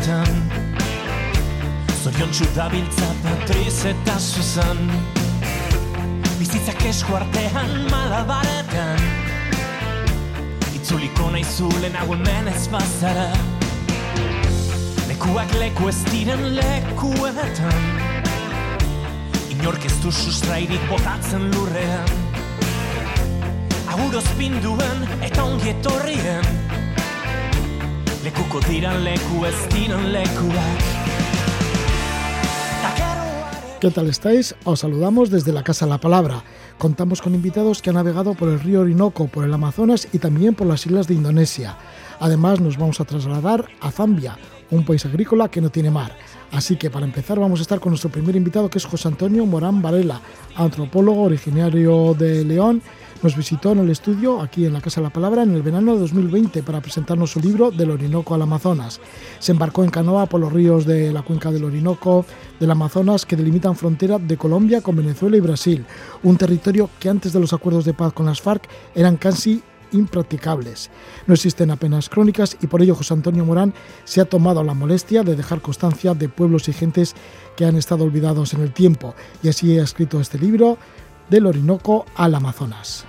lekuetan Zorion txudabiltza Patriz eta Susan. Bizitzak esku artean malabaretan. Itzuliko nahi zulen hau hemen ez bazara. Lekuak leku ez diren lekuetan Inork ez du sustrairik botatzen lurrean. Aguroz pinduen eta ongi etorrien ¿Qué tal estáis? Os saludamos desde la Casa La Palabra. Contamos con invitados que han navegado por el río Orinoco, por el Amazonas y también por las islas de Indonesia. Además, nos vamos a trasladar a Zambia, un país agrícola que no tiene mar. Así que para empezar vamos a estar con nuestro primer invitado que es José Antonio Morán Varela, antropólogo originario de León. Nos visitó en el estudio, aquí en la Casa de la Palabra, en el verano de 2020 para presentarnos su libro Del Orinoco al Amazonas. Se embarcó en canoa por los ríos de la cuenca del Orinoco, del Amazonas, que delimitan frontera de Colombia con Venezuela y Brasil, un territorio que antes de los acuerdos de paz con las FARC eran casi impracticables. No existen apenas crónicas y por ello José Antonio Morán se ha tomado la molestia de dejar constancia de pueblos y gentes que han estado olvidados en el tiempo y así ha escrito este libro del Orinoco al Amazonas.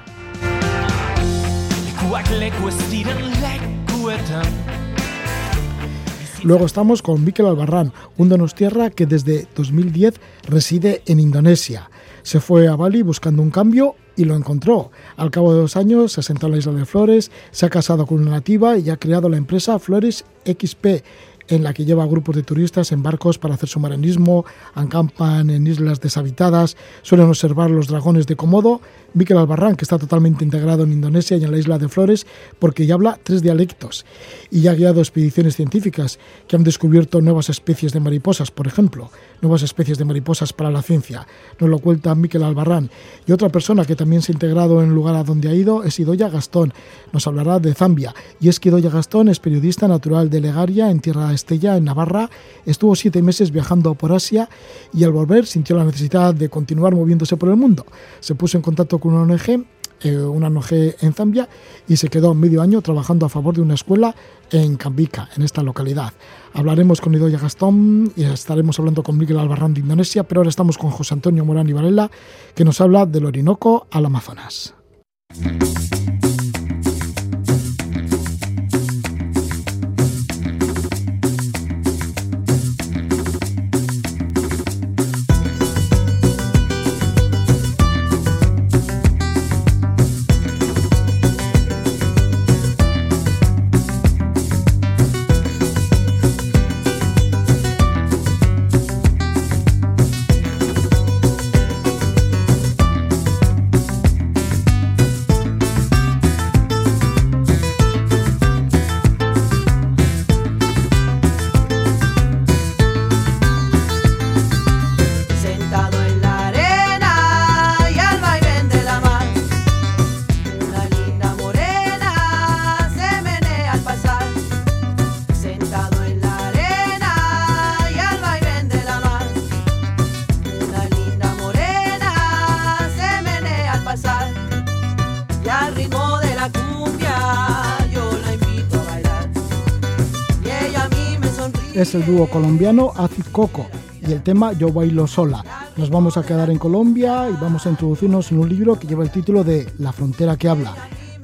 Luego estamos con Miquel Albarrán, un donostierra que desde 2010 reside en Indonesia. Se fue a Bali buscando un cambio y lo encontró. Al cabo de dos años se asentó en la isla de Flores, se ha casado con una nativa y ha creado la empresa Flores XP, en la que lleva grupos de turistas en barcos para hacer submarinismo, acampan en islas deshabitadas, suelen observar los dragones de Komodo. Miquel Albarrán, que está totalmente integrado en Indonesia y en la isla de Flores, porque ya habla tres dialectos y ya ha guiado expediciones científicas que han descubierto nuevas especies de mariposas, por ejemplo, nuevas especies de mariposas para la ciencia. Nos lo cuenta Miquel Albarrán. Y otra persona que también se ha integrado en el lugar a donde ha ido es Idoya Gastón. Nos hablará de Zambia. Y es que Idoya Gastón es periodista natural de Legaria, en Tierra Estella, en Navarra. Estuvo siete meses viajando por Asia y al volver sintió la necesidad de continuar moviéndose por el mundo. Se puso en contacto con una ONG eh, una ONG en Zambia y se quedó medio año trabajando a favor de una escuela en Cambika, en esta localidad. Hablaremos con Idoya Gastón y estaremos hablando con Miguel Albarrán de Indonesia, pero ahora estamos con José Antonio Morán y Varela, que nos habla del Orinoco al Amazonas. Es el dúo colombiano Acid Coco y el tema Yo bailo sola. Nos vamos a quedar en Colombia y vamos a introducirnos en un libro que lleva el título de La frontera que habla,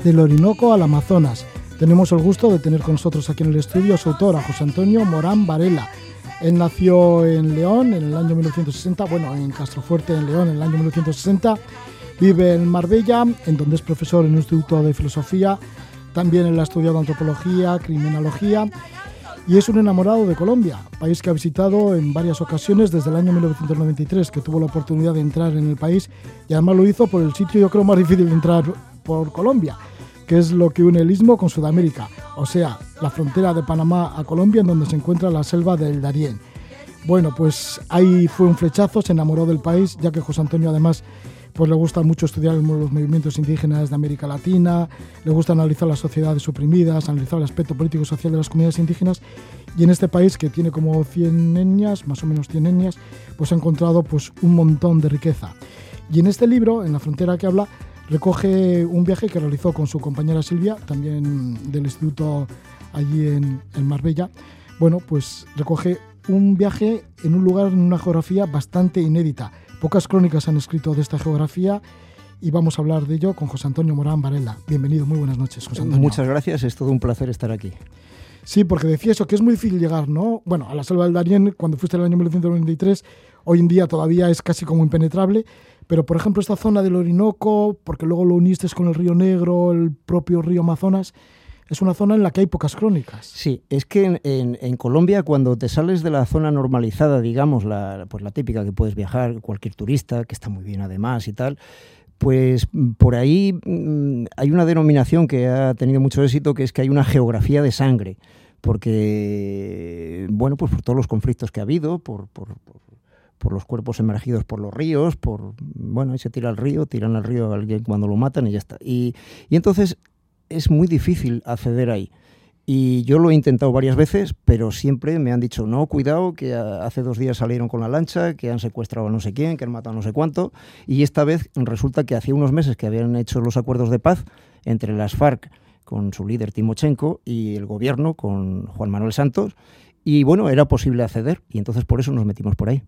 del Orinoco al Amazonas. Tenemos el gusto de tener con nosotros aquí en el estudio a su autor, a José Antonio Morán Varela. Él nació en León en el año 1960, bueno, en Castrofuerte, en León, en el año 1960. Vive en Marbella, en donde es profesor en un instituto de filosofía. También él ha estudiado antropología, criminología y es un enamorado de Colombia, país que ha visitado en varias ocasiones desde el año 1993, que tuvo la oportunidad de entrar en el país y además lo hizo por el sitio yo creo más difícil de entrar por Colombia, que es lo que une el istmo con Sudamérica, o sea, la frontera de Panamá a Colombia en donde se encuentra la selva del Darién. Bueno, pues ahí fue un flechazo, se enamoró del país, ya que José Antonio además pues le gusta mucho estudiar los movimientos indígenas de América Latina, le gusta analizar las sociedades oprimidas, analizar el aspecto político y social de las comunidades indígenas y en este país que tiene como 100 etnias, más o menos 100 etnias, pues ha encontrado pues un montón de riqueza. Y en este libro, en la frontera que habla, recoge un viaje que realizó con su compañera Silvia, también del Instituto allí en, en Marbella, bueno, pues recoge un viaje en un lugar, en una geografía bastante inédita. Pocas crónicas han escrito de esta geografía y vamos a hablar de ello con José Antonio Morán Varela. Bienvenido, muy buenas noches, José Antonio. Muchas gracias, es todo un placer estar aquí. Sí, porque decía eso, que es muy difícil llegar, ¿no? Bueno, a la selva del Darién, cuando fuiste en el año 1993, hoy en día todavía es casi como impenetrable, pero por ejemplo esta zona del Orinoco, porque luego lo uniste con el río Negro, el propio río Amazonas, es una zona en la que hay pocas crónicas. Sí, es que en, Colombia cuando te sales de la zona normalizada, digamos, la, pues la típica que puedes viajar, cualquier turista, que está muy bien además y tal, pues mm, por ahí mm, hay una denominación que ha tenido mucho éxito, que es que hay una geografía de sangre, porque, bueno, pues por todos los conflictos que ha habido, por, por, los cuerpos emergidos por los ríos, por, bueno, ahí se tira al río, tiran al río a alguien cuando lo matan y ya está. Y entonces es muy difícil acceder ahí. Y yo lo he intentado varias veces, pero siempre me han dicho, no, cuidado, que hace dos días salieron con la lancha, que han secuestrado a no sé quién, que han matado a no sé cuánto. Y esta vez resulta que hacía unos meses que habían hecho los acuerdos de paz entre las FARC con su líder Timochenko y el gobierno con Juan Manuel Santos. Y bueno, era posible acceder y entonces por eso nos metimos por ahí.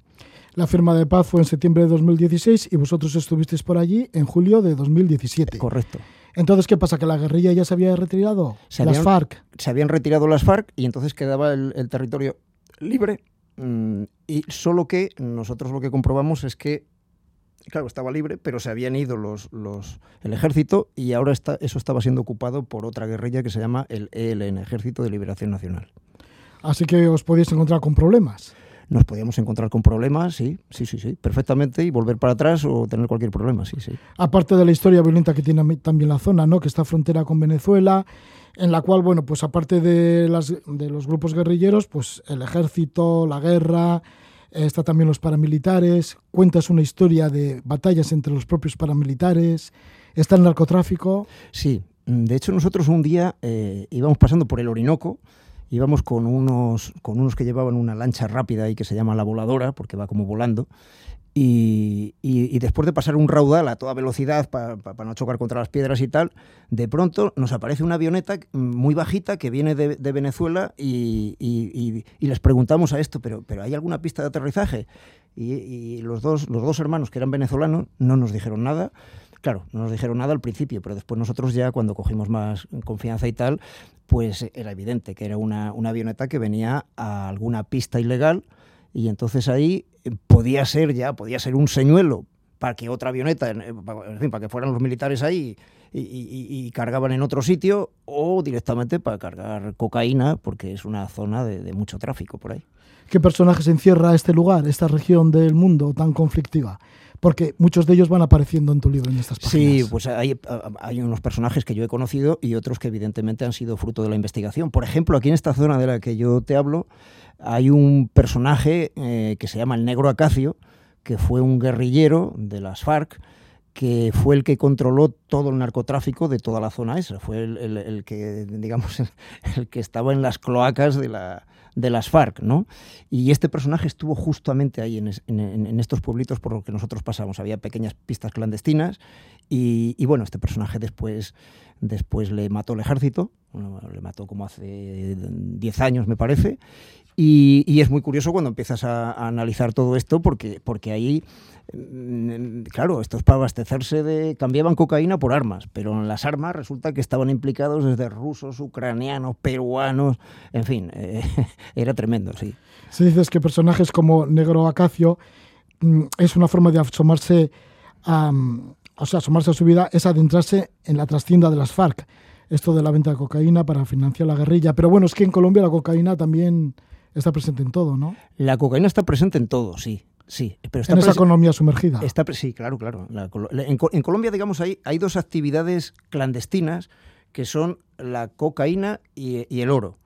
La firma de paz fue en septiembre de 2016 y vosotros estuvisteis por allí en julio de 2017. Correcto. Entonces, ¿qué pasa? ¿Que la guerrilla ya se había retirado? las FARC. Se habían retirado las FARC y entonces quedaba el, territorio libre. Mm, y solo que nosotros lo que comprobamos es que, claro, estaba libre, pero se habían ido los, los, el ejército y ahora está, eso estaba siendo ocupado por otra guerrilla que se llama el ELN, Ejército de Liberación Nacional. Así que os podéis encontrar con problemas nos podíamos encontrar con problemas, sí, sí, sí, sí, perfectamente, y volver para atrás o tener cualquier problema, sí, sí. Aparte de la historia violenta que tiene también la zona, ¿no? Que está frontera con Venezuela, en la cual, bueno, pues aparte de, las, de los grupos guerrilleros, pues el ejército, la guerra, está también los paramilitares, cuentas una historia de batallas entre los propios paramilitares, está el narcotráfico. Sí, de hecho nosotros un día eh, íbamos pasando por el Orinoco, íbamos con unos, con unos que llevaban una lancha rápida y que se llama la voladora, porque va como volando, y, y, después de pasar un raudal a toda velocidad para no chocar contra las piedras y tal, de pronto nos aparece una avioneta muy bajita que viene de, de Venezuela y, y, les preguntamos a esto, pero, pero ¿hay alguna pista de aterrizaje? Y, los, dos, los dos hermanos que eran venezolanos no nos dijeron nada. Claro, no nos dijeron nada al principio, pero después nosotros ya cuando cogimos más confianza y tal, pues era evidente que era una, una avioneta que venía a alguna pista ilegal y entonces ahí podía ser ya, podía ser un señuelo para que otra avioneta, en fin, para que fueran los militares ahí y, cargaban en otro sitio o directamente para cargar cocaína porque es una zona de, de mucho tráfico por ahí. ¿Qué personajes encierra este lugar, esta región del mundo tan conflictiva? Porque muchos de ellos van apareciendo en tu libro en estas páginas. Sí, pues hay, hay, unos personajes que yo he conocido y otros que evidentemente han sido fruto de la investigación. Por ejemplo, aquí en esta zona de la que yo te hablo, hay un personaje eh, que se llama el Negro Acacio, que fue un guerrillero de las FARC, que fue el que controló todo el narcotráfico de toda la zona esa, fue el, que, digamos, el que estaba en las cloacas de la, de las FARC, ¿no? Y este personaje estuvo justamente ahí en, estos pueblitos por los que nosotros pasamos. Había pequeñas pistas clandestinas y, bueno, este personaje después, después le mató el ejército, le mató como hace 10 años me parece, y, es muy curioso cuando empiezas a, analizar todo esto porque, porque ahí, mm, claro, esto es para abastecerse de... cambiaban cocaína por armas, pero en las armas resulta que estaban implicados desde rusos, ucranianos, peruanos, en fin, eh, era tremendo, sí. Si dices que personajes como Negro Acacio mm, es una forma de asomarse o sea, asomarse a su vida, es adentrarse en la trastienda de las FARC. Esto de la venta de cocaína para financiar la guerrilla. Pero bueno, es que en Colombia la cocaína también está presente en todo, ¿no? La cocaína está presente en todo, sí. Sí, pero está en esa economía sumergida. Está, sí, claro, claro. en, Colombia, digamos, hay, hay dos actividades clandestinas que son la cocaína y, el oro.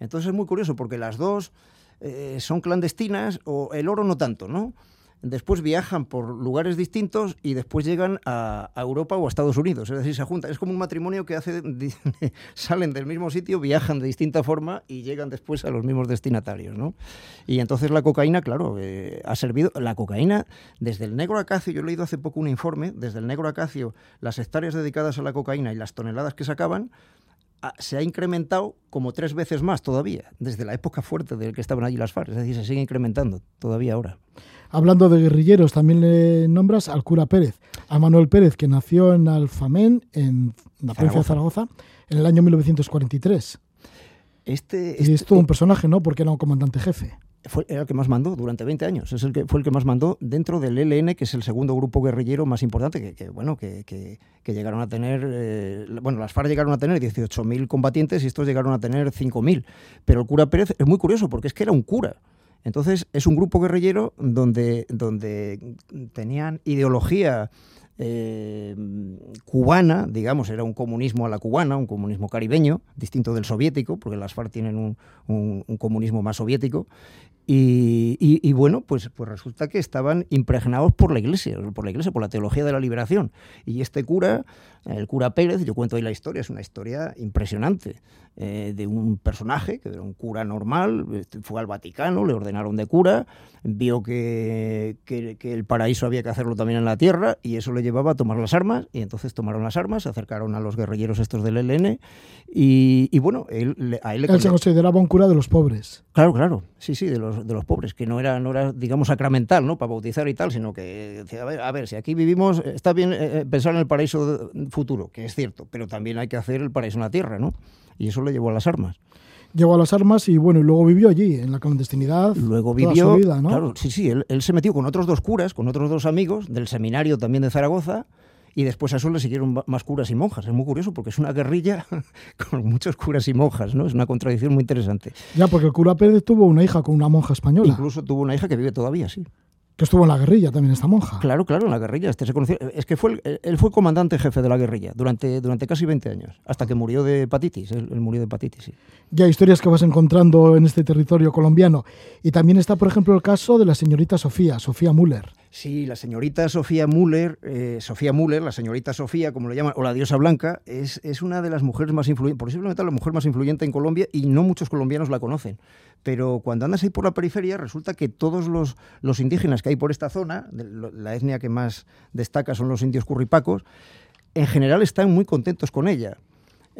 Entonces es muy curioso porque las dos eh, son clandestinas o el oro no tanto, ¿no? Después viajan por lugares distintos y después llegan a, Europa o a Estados Unidos. Es decir, se juntan. Es como un matrimonio que hace, salen del mismo sitio, viajan de distinta forma y llegan después a los mismos destinatarios. ¿no? Y entonces la cocaína, claro, eh, ha servido. La cocaína, desde el negro acacio, yo he leído hace poco un informe, desde el negro acacio, las hectáreas dedicadas a la cocaína y las toneladas que sacaban, se ha incrementado como tres veces más todavía, desde la época fuerte del que estaban allí las FARC, es decir, se sigue incrementando todavía ahora. Hablando de guerrilleros, también le nombras al cura Pérez, a Manuel Pérez, que nació en Alfamén, en la provincia de Zaragoza, en el año 1943. Este, y es este todo un personaje, ¿no? Porque era un comandante jefe. Fue, el que más mandó durante 20 años. Es el que, fue el que más mandó dentro del ELN, que es el segundo grupo guerrillero más importante, que, bueno, que, que, llegaron a tener, eh, bueno, las FARC llegaron a tener 18.000 combatientes y estos llegaron a tener 5.000. Pero el cura Pérez es muy curioso porque es que era un cura. Entonces es un grupo guerrillero donde, donde tenían ideología eh, cubana, digamos, era un comunismo a la cubana, un comunismo caribeño, distinto del soviético, porque las FARC tienen un, un comunismo más soviético, y, bueno, pues, pues resulta que estaban impregnados por la iglesia, por la iglesia, por la teología de la liberación. Y este cura, el cura Pérez, yo cuento ahí la historia, es una historia impresionante, eh, de un personaje que era un cura normal, este, fue al Vaticano, le ordenaron de cura, vio que, el paraíso había que hacerlo también en la tierra y eso le llevaba a tomar las armas y entonces tomaron las armas, se acercaron a los guerrilleros estos del ELN y, bueno, él, a él le... Él se consideraba un cura de los pobres. Claro, claro, sí, sí, de los de los pobres, que no era, no era, digamos, sacramental, ¿no? Para bautizar y tal, sino que decía, a ver, a ver si aquí vivimos, está bien eh, eh, pensar en el paraíso futuro, que es cierto, pero también hay que hacer el paraíso en la tierra, ¿no? Y eso le llevó a las armas llegó a las armas y bueno, y luego vivió allí, en la clandestinidad. Luego vivió, vida, ¿no? claro, sí, sí, él, él, se metió con otros dos curas, con otros dos amigos del seminario también de Zaragoza, y después a eso le siguieron más curas y monjas. Es muy curioso porque es una guerrilla con muchos curas y monjas, ¿no? Es una contradicción muy interesante. Ya, porque el cura Pérez tuvo una hija con una monja española. Incluso tuvo una hija que vive todavía, sí. Que estuvo en la guerrilla también esta monja. Claro, claro, en la guerrilla. Este se conoció, es que fue, él fue comandante jefe de la guerrilla durante, durante casi 20 años, hasta que murió de hepatitis. Él, murió de hepatitis, sí. Ya historias que vas encontrando en este territorio colombiano. Y también está, por ejemplo, el caso de la señorita Sofía, Sofía Müller. Sí, la señorita Sofía Müller, eh, Sofía Müller, la señorita Sofía, como lo llaman, o la diosa blanca, es, es una de las mujeres más influyentes, posiblemente la mujer más influyente en Colombia y no muchos colombianos la conocen. Pero cuando andas ahí por la periferia, resulta que todos los, los indígenas que hay por esta zona, la etnia que más destaca son los indios curripacos, en general están muy contentos con ella.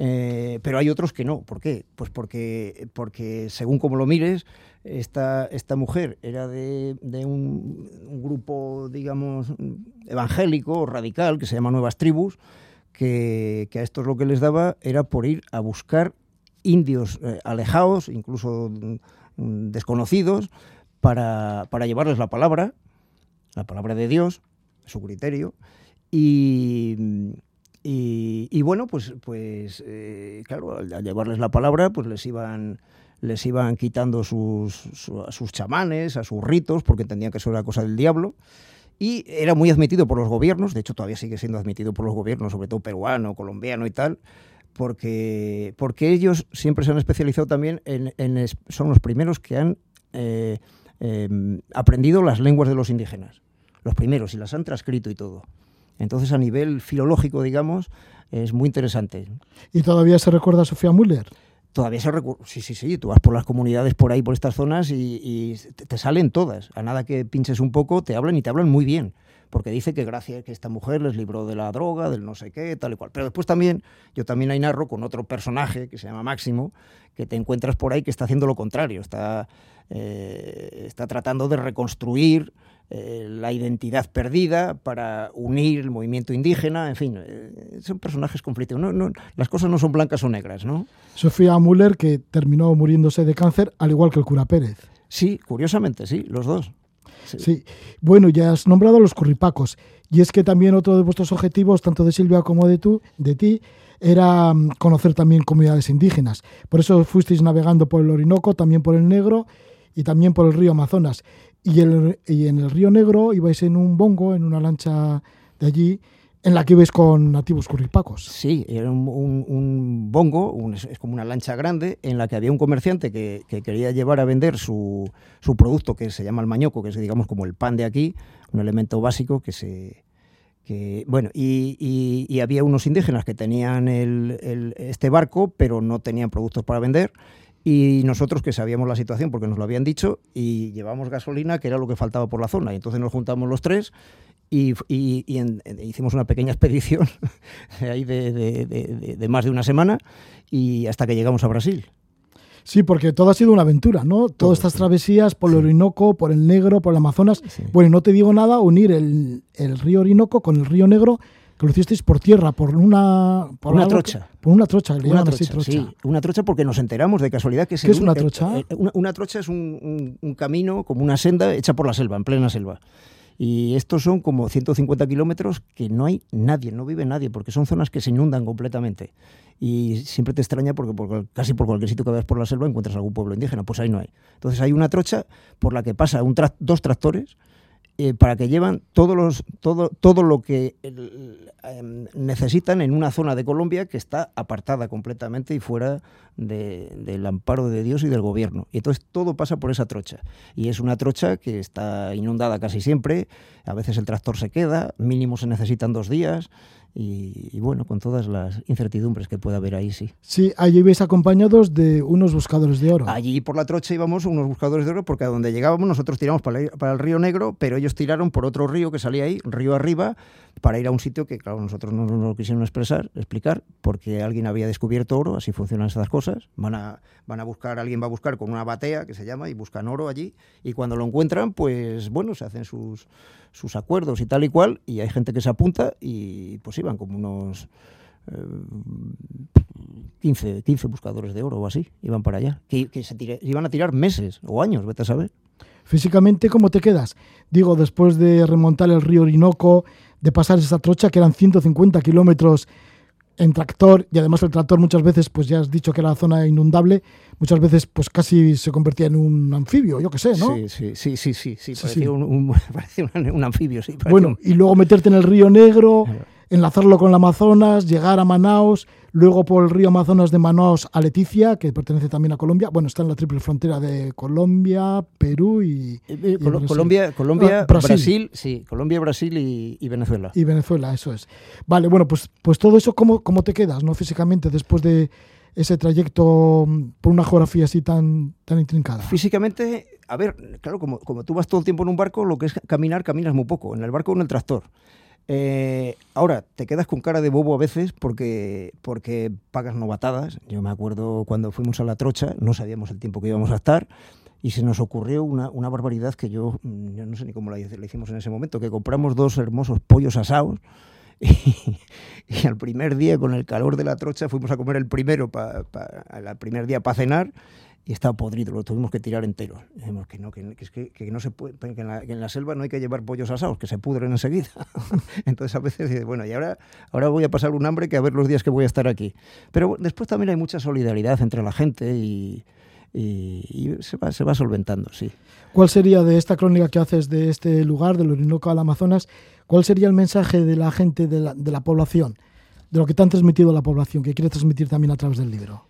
Eh, pero hay otros que no. ¿Por qué? Pues porque, porque según como lo mires, esta, esta mujer era de, un, grupo, digamos, evangélico, radical, que se llama Nuevas Tribus, que, a estos lo que les daba era por ir a buscar indios eh, alejados, incluso mm, desconocidos, para, para llevarles la palabra, la palabra de Dios, su criterio, y y, bueno, pues, pues eh, claro, al, llevarles la palabra, pues les iban, les iban quitando sus, a sus chamanes, a sus ritos, porque entendían que eso era cosa del diablo. Y era muy admitido por los gobiernos, de hecho todavía sigue siendo admitido por los gobiernos, sobre todo peruano, colombiano y tal, porque, porque ellos siempre se han especializado también en, son los primeros que han eh, em, aprendido las lenguas de los indígenas, los primeros, y las han transcrito y todo. Entonces, a nivel filológico, digamos, es muy interesante. ¿Y todavía se recuerda a Sofía Müller? Todavía se recuerda, sí, sí, sí, tú vas por las comunidades por ahí, por estas zonas y, te, salen todas. A nada que pinches un poco, te hablan y te hablan muy bien. Porque dice que gracias a que esta mujer les libró de la droga, del no sé qué, tal y cual. Pero después también, yo también ahí narro con otro personaje que se llama Máximo, que te encuentras por ahí que está haciendo lo contrario. Está, eh, está tratando de reconstruir eh, la identidad perdida para unir el movimiento indígena, en fin, eh, son personajes conflictivos. No, las cosas no son blancas o negras, ¿no? Sofía Müller, que terminó muriéndose de cáncer, al igual que el cura Pérez. Sí, curiosamente, sí, los dos. Sí. bueno, ya has nombrado a los curripacos. Y es que también otro de vuestros objetivos, tanto de Silvia como de, tú, de ti, era mm, conocer también comunidades indígenas. Por eso fuisteis navegando por el Orinoco, también por el Negro y también por el río Amazonas. Y, en el Río Negro ibais en un bongo, en una lancha de allí, en la que ibais con nativos curripacos. Sí, era un, bongo, es como una lancha grande, en la que había un comerciante que, quería llevar a vender su, producto, que se llama el mañoco, que es, digamos, como el pan de aquí, un elemento básico que se... bueno, y, había unos indígenas que tenían este barco, pero no tenían productos para vender, y nosotros que sabíamos la situación porque nos lo habían dicho y llevamos gasolina, que era lo que faltaba por la zona. Y entonces nos juntamos los tres y, hicimos una pequeña expedición ahí de, más de una semana y hasta que llegamos a Brasil. Sí, porque todo ha sido una aventura, ¿no? Todas estas travesías por el Orinoco, por el Negro, por el Amazonas. Bueno, no te digo nada, unir el, río Orinoco con el río Negro, que lo hicisteis por tierra, por una... Por una trocha. por una trocha, una trocha, Sí, una trocha porque nos enteramos de casualidad que es... ¿Qué es una trocha? una, trocha es un, camino, como una senda hecha por la selva, en plena selva. Y estos son como 150 kilómetros que no hay nadie, no vive nadie, porque son zonas que se inundan completamente. Y siempre te extraña porque casi por cualquier sitio que veas por la selva encuentras algún pueblo indígena, pues ahí no hay. Entonces hay una trocha por la que pasa un dos tractores eh, para que llevan todos los, todo, todo lo que em, necesitan en una zona de Colombia que está apartada completamente y fuera del amparo de Dios y del gobierno. Y entonces todo pasa por esa trocha. Y es una trocha que está inundada casi siempre, a veces el tractor se queda, mínimo se necesitan dos días y, bueno, con todas las incertidumbres que pueda haber ahí, sí. Sí, allí ibais acompañados de unos buscadores de oro. Allí por la trocha íbamos unos buscadores de oro porque a donde llegábamos nosotros tiramos para el, para el río Negro, pero ellos tiraron por otro río que salía ahí, río arriba, para ir a un sitio que, claro, nosotros no nos lo quisieron expresar, explicar, porque alguien había descubierto oro, así funcionan esas cosas. Van a, van a buscar, alguien va a buscar con una batea, que se llama, y buscan oro allí, y cuando lo encuentran, pues bueno, se hacen sus, sus acuerdos y tal y cual, y hay gente que se apunta y pues iban como unos... 15, eh, 15 buscadores de oro o así, iban para allá, que, se iban a tirar meses o años, vete a saber. Físicamente, ¿cómo te quedas? Digo, después de remontar el río Orinoco, de pasar esa trocha que eran 150 kilómetros en tractor y además el tractor muchas veces, pues ya has dicho que era la zona inundable, muchas veces pues casi se convertía en un anfibio, yo qué sé, ¿no? Sí, sí, sí, sí, sí, sí, parecía, Un, un, anfibio, sí. Bueno, y luego meterte en el río Negro enlazarlo con el Amazonas, llegar a Manaus, luego por el río Amazonas de Manaus a Leticia, que pertenece también a Colombia. Bueno, está en la triple frontera de Colombia, Perú y, eh, eh, Colombia, Colombia, ah, Brasil. sí, Colombia, Brasil y, Venezuela. Y Venezuela, eso es. Vale, bueno, pues, pues todo eso, ¿cómo, cómo te quedas, no físicamente, después de ese trayecto mm, por una geografía así tan, tan intrincada? Físicamente, a ver, claro, como, como tú vas todo el tiempo en un barco, lo que es caminar, caminas muy poco. En el barco o en el tractor. Eh, ahora, te quedas con cara de bobo a veces porque, porque pagas novatadas. Yo me acuerdo cuando fuimos a la trocha, no sabíamos el tiempo que íbamos a estar y se nos ocurrió una, una barbaridad que yo, no sé ni cómo la, hicimos en ese momento, que compramos dos hermosos pollos asados y, al primer día, con el calor de la trocha, fuimos a comer el primero, para el primer día para cenar y estaba podrido, lo tuvimos que tirar entero. Dijimos que no, que, que, no se puede, que en, la, selva no hay que llevar pollos asados, que se pudren enseguida. Entonces a veces dices, bueno, y ahora, ahora voy a pasar un hambre que a ver los días que voy a estar aquí. Pero después también hay mucha solidaridad entre la gente y, se, va, se va solventando, sí. ¿Cuál sería de esta crónica que haces de este lugar, del Orinoco al Amazonas, cuál sería el mensaje de la gente, de la, de la población, de lo que te han transmitido a la población, que quiere transmitir también a través del libro?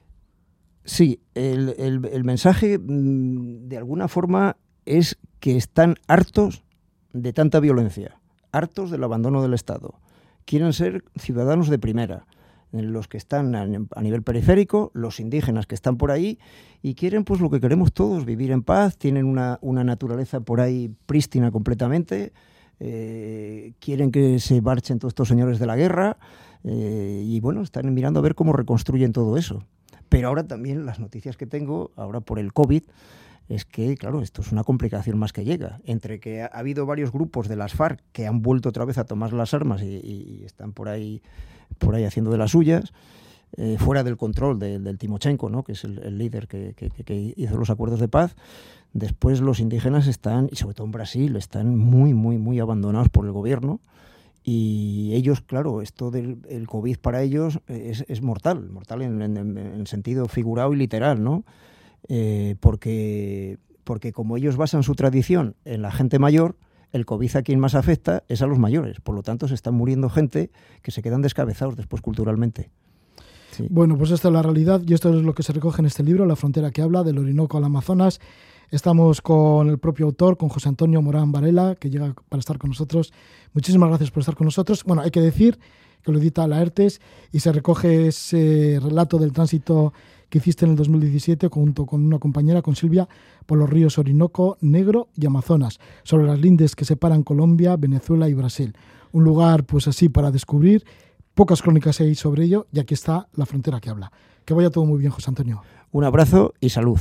Sí, el, mensaje mm, de alguna forma es que están hartos de tanta violencia, hartos del abandono del Estado. Quieren ser ciudadanos de primera, los que están a nivel periférico, los indígenas que están por ahí y quieren pues lo que queremos todos, vivir en paz, tienen una, naturaleza por ahí prístina completamente, eh, quieren que se marchen todos estos señores de la guerra eh, y bueno, están mirando a ver cómo reconstruyen todo eso. Pero ahora también las noticias que tengo, ahora por el COVID, es que, claro, esto es una complicación más que llega. Entre que ha, habido varios grupos de las FARC que han vuelto otra vez a tomar las armas y, están por ahí, por ahí haciendo de las suyas, eh, fuera del control del Timochenko, ¿no? que es el, líder que, que, hizo los acuerdos de paz. Después los indígenas están, y sobre todo en Brasil, están muy, muy, muy abandonados por el gobierno. Y ellos, claro, esto del el COVID para ellos es, es mortal, mortal en, en, sentido figurado y literal, ¿no? Eh, porque, porque como ellos basan su tradición en la gente mayor, el COVID a quien más afecta es a los mayores. Por lo tanto, se están muriendo gente que se quedan descabezados después culturalmente. Bueno, pues esta es la realidad y esto es lo que se recoge en este libro, La frontera que habla, del Orinoco al Amazonas. Estamos con el propio autor, con José Antonio Morán Varela, que llega para estar con nosotros. Muchísimas gracias por estar con nosotros. Bueno, hay que decir que lo edita Laertes y se recoge ese relato del tránsito que hiciste en el 2017 junto con una compañera, con Silvia, por los ríos Orinoco, Negro y Amazonas, sobre las lindes que separan Colombia, Venezuela y Brasil. Un lugar, pues así, para descubrir. Pocas crónicas hay sobre ello y aquí está la frontera que habla. Que vaya todo muy bien, José Antonio. Un abrazo y salud.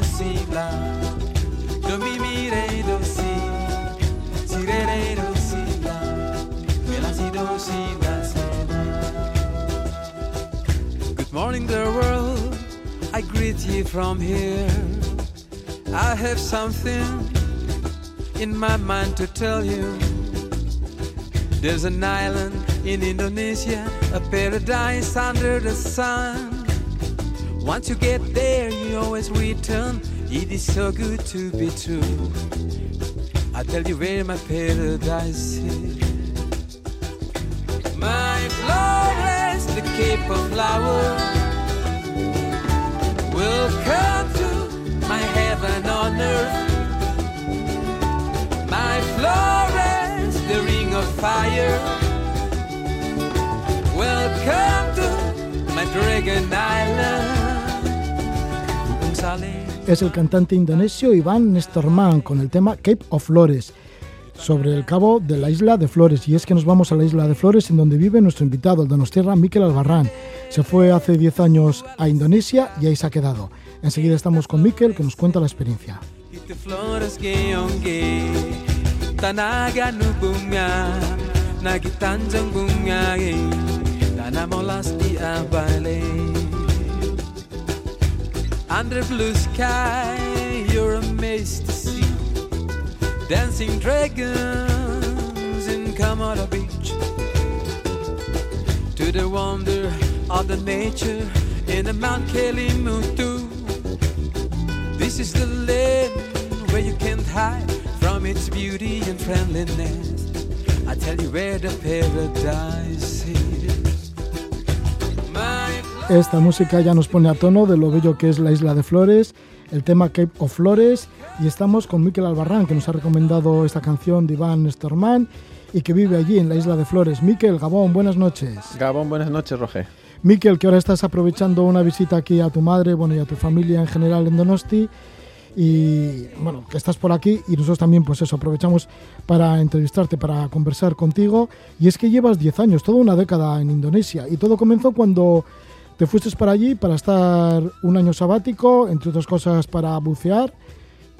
From here I have something in my mind to tell you there's an island in Indonesia, a paradise under the sun. Once you get there, you always return. It is so good to be true. I tell you where my paradise is. My Flores, the Cape of Flowers, to my heaven on earth. My the ring of fire. Welcome to my Dragon Island. Es el cantante indonesio Iván Nestorman con el tema Cape of Flores sobre el cabo de la isla de Flores. Y es que nos vamos a la isla de Flores, en donde vive nuestro invitado, el Donostierra Miquel Albarrán. Se fue hace 10 años a Indonesia y ahí se ha quedado. Enseguida estamos con Miquel, que nos cuenta la experiencia. Under blue sky You're amazed to see Dancing dragons in Komodo Beach To the wonder of the nature In the Mount Kelimutu This is the land where you can't hide from its beauty and friendliness. I tell you where the paradise is. Esta música ya nos pone a tono de lo bello que es la isla de Flores, el tema Cape of Flores, y estamos con Miquel Albarrán, que nos ha recomendado esta canción de Iván Storman y que vive allí en la isla de Flores. Miquel, Gabón, buenas noches. Gabón, buenas noches, Roger. Miquel, que ahora estás aprovechando una visita aquí a tu madre, bueno, y a tu familia en general en Donosti, y bueno, que estás por aquí y nosotros también pues eso, aprovechamos para entrevistarte, para conversar contigo. Y es que llevas 10 años, toda una década en Indonesia y todo comenzó cuando te fuiste para allí para estar un año sabático, entre otras cosas para bucear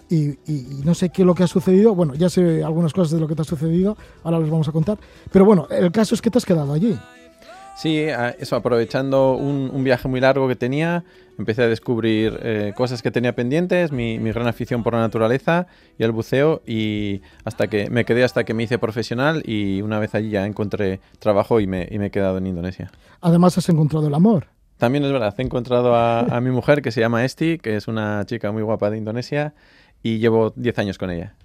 y, y, no sé qué es lo que ha sucedido, bueno, ya sé algunas cosas de lo que te ha sucedido, ahora los vamos a contar, pero bueno, el caso es que te has quedado allí. Sí, eso, aprovechando un, un, viaje muy largo que tenía, empecé a descubrir eh, cosas que tenía pendientes, mi, mi, gran afición por la naturaleza y el buceo, y hasta que me quedé hasta que me hice profesional y una vez allí ya encontré trabajo y me, y me he quedado en Indonesia. Además has encontrado el amor. También es verdad, he encontrado a, a mi mujer que se llama Esti, que es una chica muy guapa de Indonesia, y llevo 10 años con ella.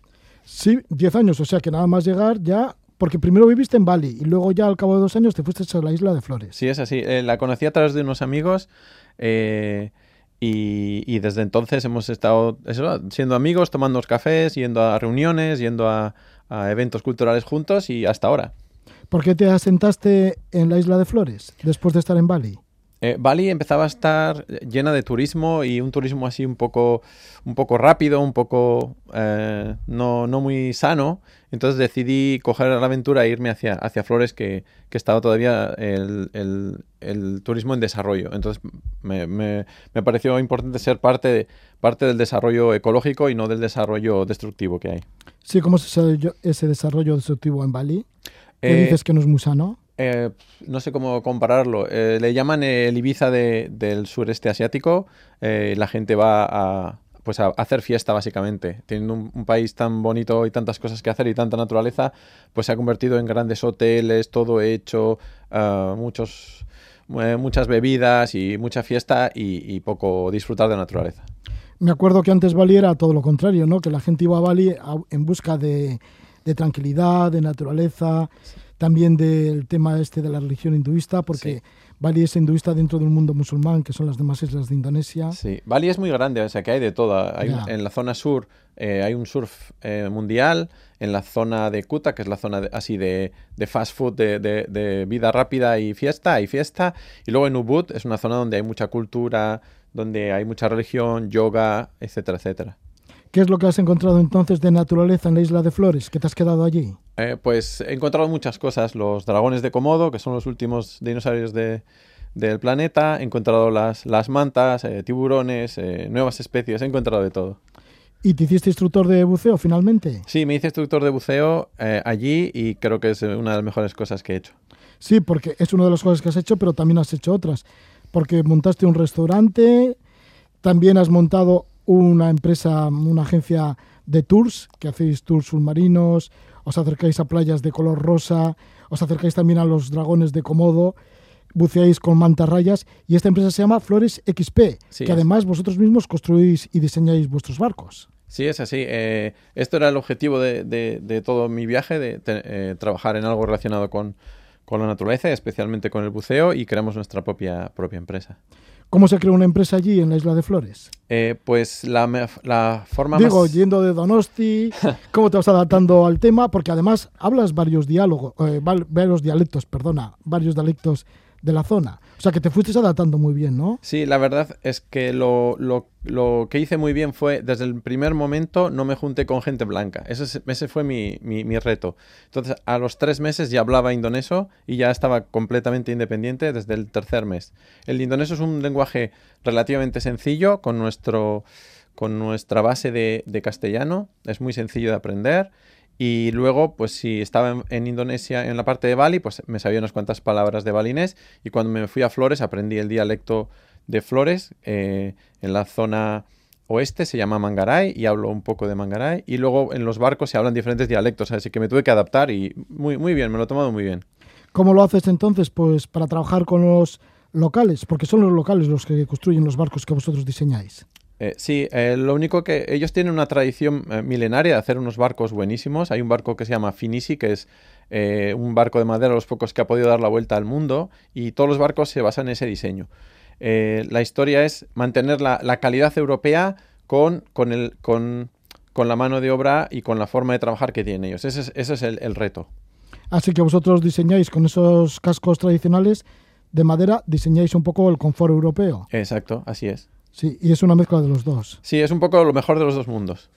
Sí, 10 años, o sea que nada más llegar ya porque primero viviste en Bali y luego ya al cabo de dos años te fuiste a la isla de Flores. Sí, es así. Eh, la conocí a través de unos amigos eh, y, y, desde entonces hemos estado eso, siendo amigos, tomando cafés, yendo a reuniones, yendo a, a, eventos culturales juntos y hasta ahora. ¿Por qué te asentaste en la isla de Flores después de estar en Bali? Eh, Bali empezaba a estar llena de turismo y un turismo así un poco, un poco rápido, un poco eh, no, no, muy sano. Entonces decidí coger la aventura e irme hacia, hacia Flores, que, que estaba todavía el, el, el, turismo en desarrollo. Entonces me, me, me, pareció importante ser parte, de, parte del desarrollo ecológico y no del desarrollo destructivo que hay. Sí, ¿cómo se ese desarrollo destructivo en Bali? ¿Qué eh, dices que no es muy sano? Eh, no sé cómo compararlo. Eh, le llaman el Ibiza de, del sureste asiático. Eh, la gente va a, pues a hacer fiesta, básicamente. Teniendo un, un, país tan bonito y tantas cosas que hacer y tanta naturaleza, pues se ha convertido en grandes hoteles, todo hecho, uh, muchos, muchas bebidas y mucha fiesta y, y poco disfrutar de la naturaleza. Me acuerdo que antes Bali era todo lo contrario, ¿no? Que la gente iba a Bali en busca de, tranquilidad, de naturaleza, también del tema este de la religión hinduista, porque Bali es hinduista dentro del mundo musulmán, que son las demás islas de Indonesia. Sí, Bali es muy grande, o sea que hay de todo. en la zona sur eh, hay un surf eh, mundial, en la zona de Kuta, que es la zona así de, fast food, de, de, vida rápida y fiesta, hay fiesta. Y luego en Ubud es una zona donde hay mucha cultura, donde hay mucha religión, yoga, etcétera, etcétera. ¿Qué es lo que has encontrado entonces de naturaleza en la isla de Flores? ¿Qué te has quedado allí? Eh, pues he encontrado muchas cosas. Los dragones de Komodo, que son los últimos dinosaurios del planeta. He encontrado las, las mantas, eh, tiburones, eh, nuevas especies. He encontrado de todo. ¿Y te hiciste instructor de buceo finalmente? Sí, me hice instructor de buceo allí y creo que es una de las mejores cosas que he hecho. Sí, porque es una de las cosas que has hecho, pero también has hecho otras porque montaste un restaurante, también has montado una empresa, una agencia de tours, que hacéis tours submarinos, os acercáis a playas de color rosa, os acercáis también a los dragones de Komodo, buceáis con mantarrayas y esta empresa se llama Flores XP, que además vosotros mismos construís y diseñáis vuestros barcos. Sí, es así. Eh, esto era el objetivo de, todo mi viaje, de eh, trabajar en algo relacionado con, con la naturaleza, especialmente con el buceo, y creamos nuestra propia, propia empresa. ¿Cómo se creó una empresa allí en la isla de Flores? Eh, pues la, la forma Digo, yendo de Donosti, ¿cómo te vas adaptando al tema? Porque además hablas varios diálogos, eh, varios dialectos, perdona, varios dialectos de la zona. O sea, que te fuiste adaptando muy bien, ¿no? Sí, la verdad es que lo, que hice muy bien fue, desde el primer momento, no me junté con gente blanca. Ese, ese fue mi, reto. Entonces, a los tres meses ya hablaba indonesio y ya estaba completamente independiente desde el tercer mes. El indonesio es un lenguaje relativamente sencillo con nuestro con nuestra base de, de castellano. Es muy sencillo de aprender y luego, pues si estaba en, Indonesia, en la parte de Bali, pues me sabía unas cuantas palabras de balinés. Y cuando me fui a Flores, aprendí el dialecto de Flores. Eh, en la zona oeste se llama Mangaray y hablo un poco de Mangaray. Y luego en los barcos se hablan diferentes dialectos, así que me tuve que adaptar y muy, muy bien, me lo he tomado muy bien. ¿Cómo lo haces entonces? Pues para trabajar con los locales, porque son los locales los que construyen los barcos que vosotros diseñáis. Eh, sí, eh, lo único que ellos tienen una tradición eh, milenaria de hacer unos barcos buenísimos. Hay un barco que se llama Finisi, que es un barco de madera, los pocos que ha podido dar la vuelta al mundo, y todos los barcos se basan en ese diseño. la historia es mantener la, calidad europea con, con, el, con, la mano de obra y con la forma de trabajar que tienen ellos. Ese es, el, el reto. Así que vosotros diseñáis con esos cascos tradicionales de madera, diseñáis un poco el confort europeo. Exacto, así es. Sí, y es una mezcla de los dos. Sí, es un poco lo mejor de los dos mundos.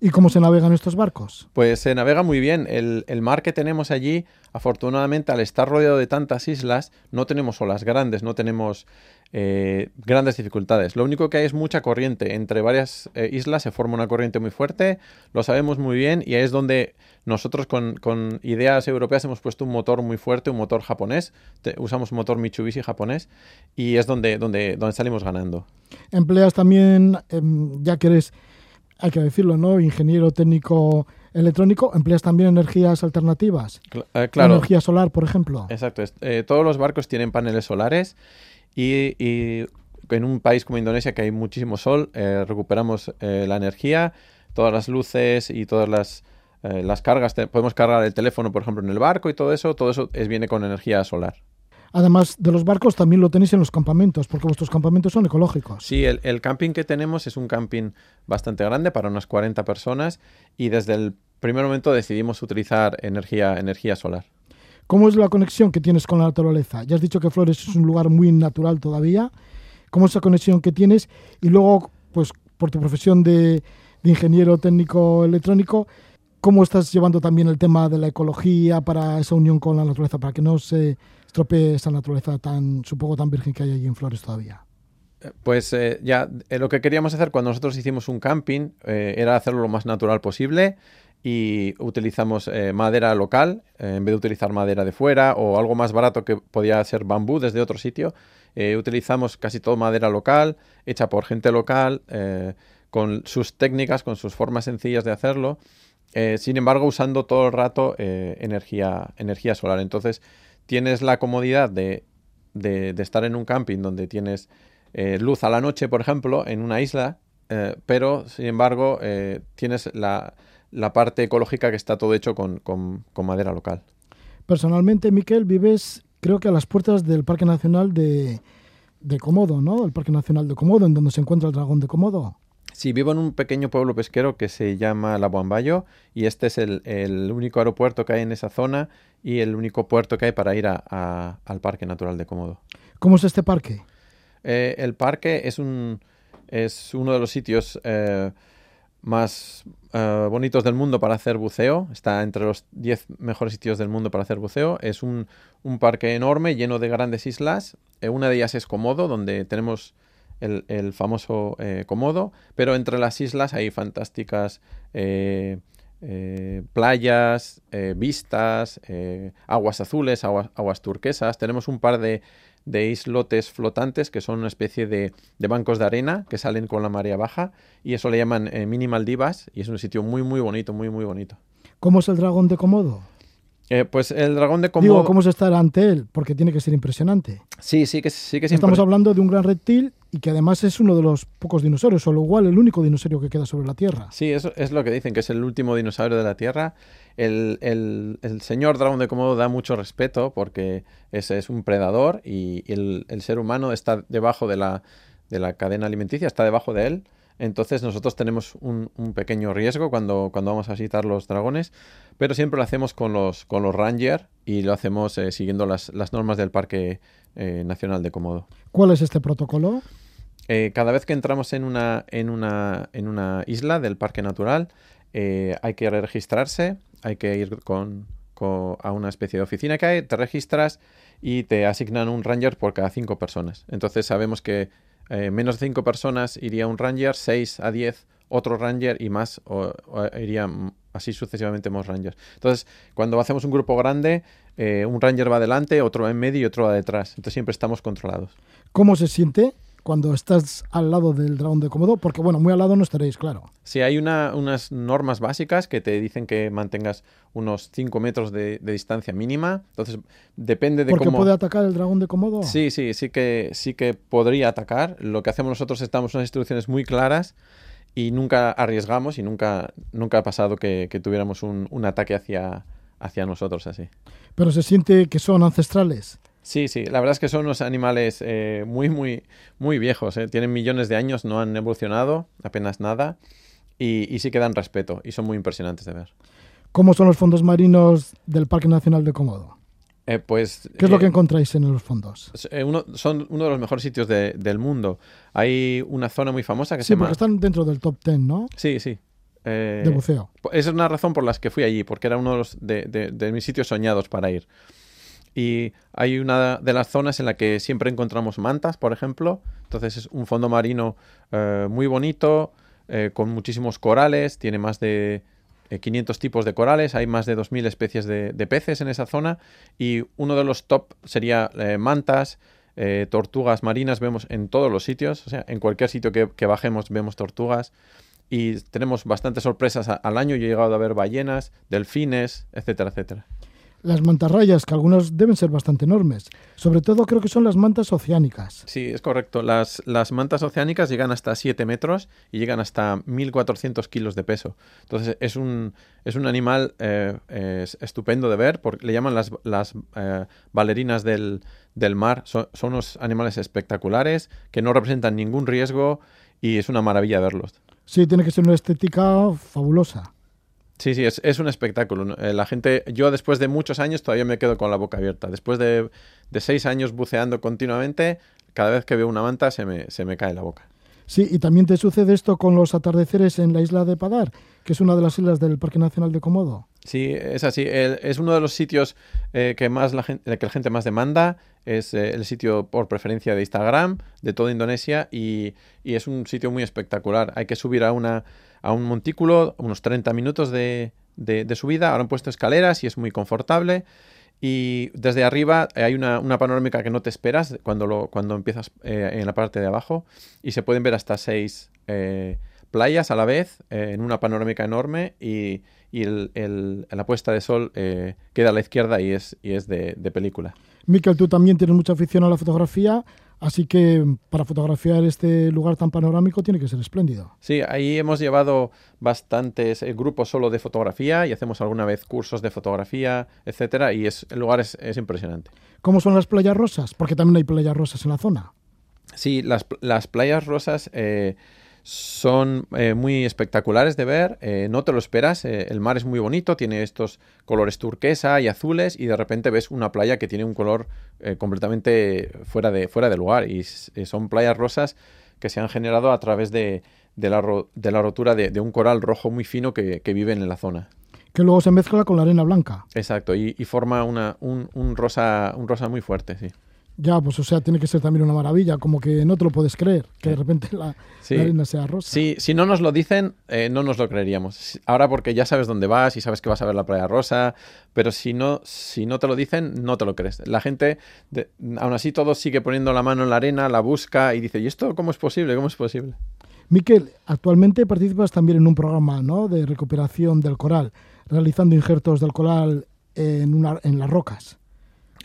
¿Y cómo se navegan estos barcos? Pues se navega muy bien. El, mar que tenemos allí, afortunadamente, al estar rodeado de tantas islas, no tenemos olas grandes, no tenemos eh, grandes dificultades. Lo único que hay es mucha corriente. Entre varias eh, islas se forma una corriente muy fuerte, lo sabemos muy bien y ahí es donde nosotros con, ideas europeas hemos puesto un motor muy fuerte, un motor japonés. usamos un motor Mitsubishi japonés y es donde, donde, donde salimos ganando. Empleas también, em, ya que eres hay que decirlo, ¿no? Ingeniero técnico electrónico, empleas también energías alternativas. Eh, claro. Energía solar, por ejemplo. Exacto. Eh, todos los barcos tienen paneles solares y, en un país como Indonesia, que hay muchísimo sol, eh, recuperamos la energía, todas las luces y todas las, las cargas. podemos cargar el teléfono, por ejemplo, en el barco y todo eso. Todo eso es, viene con energía solar. Además de los barcos, también lo tenéis en los campamentos, porque vuestros campamentos son ecológicos. Sí, el, camping que tenemos es un camping bastante grande para unas 40 personas y desde el primer momento decidimos utilizar energía, energía solar. ¿Cómo es la conexión que tienes con la naturaleza? Ya has dicho que Flores es un lugar muy natural todavía. ¿Cómo es esa conexión que tienes? Y luego, pues por tu profesión de, de ingeniero técnico electrónico, ¿cómo estás llevando también el tema de la ecología para esa unión con la naturaleza, para que no se estropee esa naturaleza tan, supongo, tan virgen que hay allí en Flores todavía? Eh, pues eh, ya eh, lo que queríamos hacer cuando nosotros hicimos un camping era hacerlo lo más natural posible y utilizamos madera local en vez de utilizar madera de fuera o algo más barato que podía ser bambú desde otro sitio. utilizamos casi todo madera local, hecha por gente local, con sus técnicas, con sus formas sencillas de hacerlo. Sin embargo, usando todo el rato energía, energía solar. Entonces, tienes la comodidad de, estar en un camping donde tienes eh, luz a la noche, por ejemplo, en una isla, eh, pero sin embargo eh, tienes la, la parte ecológica que está todo hecho con, con- madera local. Personalmente, Miquel, vives creo que a las puertas del Parque Nacional de, de Komodo, ¿no? El Parque Nacional de Komodo, en donde se encuentra el dragón de Komodo. Sí, vivo en un pequeño pueblo pesquero que se llama Labuambayo y este es el, el único aeropuerto que hay en esa zona y el único puerto que hay para ir a- a- al Parque Natural de Komodo. ¿Cómo es este parque? Eh, el parque es, un, es uno de los sitios eh, más eh, bonitos del mundo para hacer buceo. Está entre los 10 mejores sitios del mundo para hacer buceo. Es un, un parque enorme lleno de grandes islas. Una de ellas es Komodo, donde tenemos el, el famoso eh, Komodo. Pero entre las islas hay fantásticas eh, eh, playas, eh, vistas, aguas azules, aguas, aguas turquesas. Tenemos un par de, de islotes flotantes que son una especie de, de bancos de arena que salen con la marea baja y eso le llaman mini Maldivas y es un sitio muy muy bonito, muy muy bonito. ¿Cómo es el dragón de Komodo? Eh, pues el dragón de Komodo... Digo, ¿cómo es estar ante él? Porque tiene que ser impresionante. Sí, sí que sí que es Estamos hablando de un gran reptil y que además es uno de los pocos dinosaurios, o lo igual el único dinosaurio que queda sobre la Tierra. Sí, eso es lo que dicen, que es el último dinosaurio de la Tierra. El, el- el señor dragón de Komodo da mucho respeto porque es, es un predador y el, el ser humano está debajo de la, de la cadena alimenticia, está debajo de él. Entonces nosotros tenemos un, un pequeño riesgo cuando, cuando vamos a visitar los dragones, pero siempre lo hacemos con los, con los ranger y lo hacemos eh, siguiendo las, las normas del Parque eh, Nacional de Komodo. ¿Cuál es este protocolo? Eh, cada vez que entramos en una, isla del parque natural, eh, hay que registrarse, hay que ir con, a una especie de oficina que hay, te registras y te asignan un ranger por cada cinco personas. Entonces sabemos que eh, menos de cinco personas iría un ranger, 6 a 10 otro ranger y más o, o iría mm, así sucesivamente más rangers. Entonces, cuando hacemos un grupo grande, un ranger va adelante, otro va en medio y otro va detrás. Entonces siempre estamos controlados. ¿Cómo se siente cuando estás al lado del dragón de Komodo? Porque, bueno, muy al lado no estaréis, claro. Sí, hay una- unas normas básicas que te dicen que mantengas unos 5 metros de, de distancia mínima. Entonces, depende de Porque cómo... puede atacar el dragón de Komodo. Sí, sí, sí que, sí que podría atacar. Lo que hacemos nosotros es damos unas instrucciones muy claras y nunca arriesgamos y nunca, nunca ha pasado que, que tuviéramos un, un ataque hacia, hacia nosotros así. Pero se siente que son ancestrales. Sí, sí, la verdad es que son unos animales eh, muy, muy, muy viejos. eh. Tienen millones de años, no han evolucionado apenas nada y, y sí que dan respeto y son muy impresionantes de ver. ¿Cómo son los fondos marinos del Parque Nacional de Komodo? Eh, pues, ¿Qué es lo que encontráis en los fondos? uno- son uno de los mejores sitios de- del mundo. Hay una zona muy famosa que Sí, se llama... porque están dentro del top 10, ¿no? Sí, sí. De buceo. esa es una razón por las que fui allí, porque era uno de, los, de mis sitios soñados para ir. Y hay una de las zonas en la que siempre encontramos mantas, por ejemplo. Entonces es un fondo marino eh, muy bonito, eh, con muchísimos corales, tiene más de eh, 500 tipos de corales, hay más de 2.000 especies de, de peces en esa zona. Y uno de los top sería eh, mantas, eh, tortugas marinas, vemos en todos los sitios, o sea, en cualquier sitio que, bajemos vemos tortugas. Y tenemos bastantes sorpresas al año. Yo he llegado a ver ballenas, delfines, etcétera, etcétera. Las mantarrayas, que algunas deben ser bastante enormes. Sobre todo creo que son las mantas oceánicas. Sí, es correcto. Las, las mantas oceánicas llegan hasta 7 metros y llegan hasta 1.400 kilos de peso. Entonces es un, es un animal eh, es estupendo de ver, porque le llaman las, las eh, bailarinas del, del mar. Son, son unos animales espectaculares que no representan ningún riesgo y es una maravilla verlos. Sí, tiene que ser una estética fabulosa. Sí, sí, es, es un espectáculo. Eh, la gente, yo después de muchos años todavía me quedo con la boca abierta. Después de, de seis años buceando continuamente, cada vez que veo una manta se me, se me cae la boca. Sí, y también te sucede esto con los atardeceres en la isla de Padar, que es una de las islas del Parque Nacional de Komodo. Sí, es así. El- es uno de los sitios eh, que más la gente, que la gente más demanda. Es eh, el sitio por preferencia de Instagram de toda Indonesia y, y es un sitio muy espectacular. Hay que subir a una a un montículo, unos 30 minutos de, de- de subida. Ahora han puesto escaleras y es muy confortable. Y desde arriba hay una, una panorámica que no te esperas cuando, lo, cuando empiezas eh, en la parte de abajo y se pueden ver hasta seis eh, playas a la vez eh, en una panorámica enorme y, y el- la puesta de sol queda a la izquierda y es, y es de, de película. Miquel, tú también tienes mucha afición a la fotografía. Así que para fotografiar este lugar tan panorámico tiene que ser espléndido. Sí, ahí hemos llevado bastantes eh, grupos solo de fotografía y hacemos alguna vez cursos de fotografía, etcétera, y es, el lugar es, es impresionante. ¿Cómo son las playas rosas? Porque también hay playas rosas en la zona. Sí, las, las playas rosas eh, son eh, muy espectaculares de ver, eh, no te lo esperas, eh, el mar es muy bonito, tiene estos colores turquesa y azules y de repente ves una playa que tiene un color eh, completamente fuera de, fuera de lugar y son playas rosas que se han generado a través de, de la, ro- de la rotura de, de un coral rojo muy fino que, que vive en la zona. Que luego se mezcla con la arena blanca. Exacto, y, y forma una, un, un rosa, un rosa muy fuerte, sí. Ya, pues o sea, tiene que ser también una maravilla, como que no te lo puedes creer, que de repente la, Sí. la arena sea rosa. Sí, si no nos lo dicen, eh, no nos lo creeríamos. Ahora porque ya sabes dónde vas y sabes que vas a ver la playa rosa, pero si no, si no te lo dicen, no te lo crees. La gente, de- aún así, todo sigue poniendo la mano en la arena, la busca y dice, ¿y esto cómo es posible? ¿Cómo es posible? Miquel, actualmente participas también en un programa ¿no? de recuperación del coral, realizando injertos del coral en, una, en las rocas.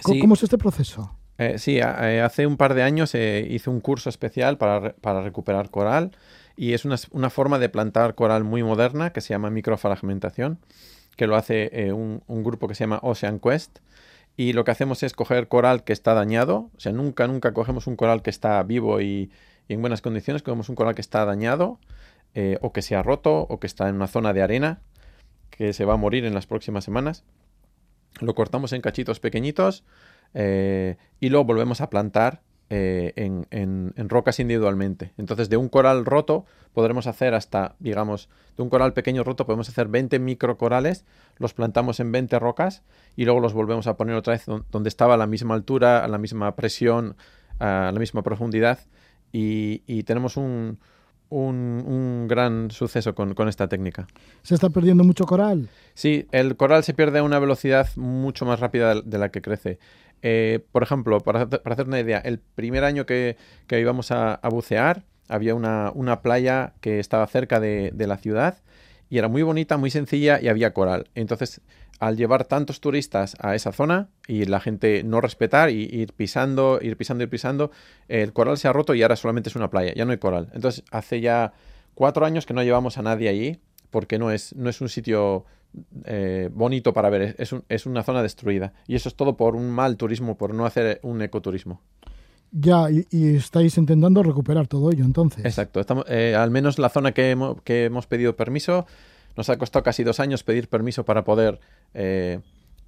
¿Cómo, Sí. cómo es este proceso? Eh, sí, eh, hace un par de años eh, hice un curso especial para, para recuperar coral y es una, una forma de plantar coral muy moderna que se llama microfragmentación, que lo hace eh, un, un grupo que se llama Ocean Quest. Y lo que hacemos es coger coral que está dañado, o sea, nunca, nunca cogemos un coral que está vivo y, y en buenas condiciones, cogemos un coral que está dañado o que se ha roto o que está en una zona de arena que se va a morir en las próximas semanas. Lo cortamos en cachitos pequeñitos eh, y lo volvemos a plantar eh, en, en- en rocas individualmente. Entonces, de un coral roto podremos hacer hasta, digamos, de un coral pequeño roto podemos hacer 20 microcorales, los plantamos en 20 rocas y luego los volvemos a poner otra vez don- donde estaba a la misma altura, a la misma presión, a la misma profundidad y, y tenemos un, un- un gran suceso con- con esta técnica. ¿Se está perdiendo mucho coral? Sí, el coral se pierde a una velocidad mucho más rápida de la que crece. Eh, por ejemplo, para, hacer- una idea, el primer año que, que íbamos a, a bucear, había una, una playa que estaba cerca de, de la ciudad y era muy bonita, muy sencilla y había coral. Entonces, al llevar tantos turistas a esa zona y la gente no respetar y ir pisando, ir pisando, ir pisando, el coral se ha roto y ahora solamente es una playa, ya no hay coral. Entonces, hace ya cuatro años que no llevamos a nadie allí porque no es, no es un sitio eh, bonito para ver, es, es un- es una zona destruida. Y eso es todo por un mal turismo, por no hacer un ecoturismo. Ya, y, y estáis intentando recuperar todo ello entonces. Exacto. Estamos, eh, al menos la zona que hemos, que hemos pedido permiso, nos ha costado casi dos años pedir permiso para poder eh,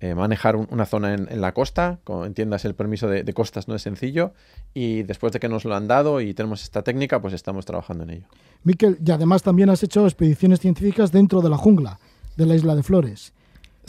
eh, manejar un- una zona en, en la costa. Como entiendas, el permiso de, de costas no es sencillo. Y después de que nos lo han dado y tenemos esta técnica, pues estamos trabajando en ello. Miquel, y además también has hecho expediciones científicas dentro de la jungla de la isla de Flores.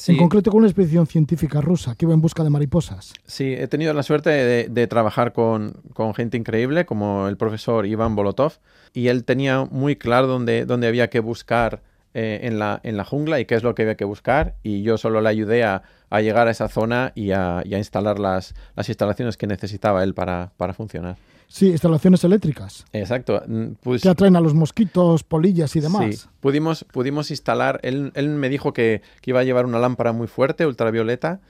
En concreto con una expedición científica rusa que iba en busca de mariposas. Sí, he tenido la suerte de, de trabajar con, con gente increíble como el profesor Iván Bolotov y él tenía muy claro dónde, dónde había que buscar eh, en, la, en la jungla y qué es lo que había que buscar y yo solo le ayudé a, a llegar a esa zona y a, y a instalar las, las instalaciones que necesitaba él para, para funcionar. Sí, instalaciones eléctricas Exacto. mm, Pues, que atraen a los mosquitos, polillas y demás. Sí, pudimos, pudimos instalar, él, él me dijo que, que iba a llevar una lámpara muy fuerte, ultravioleta,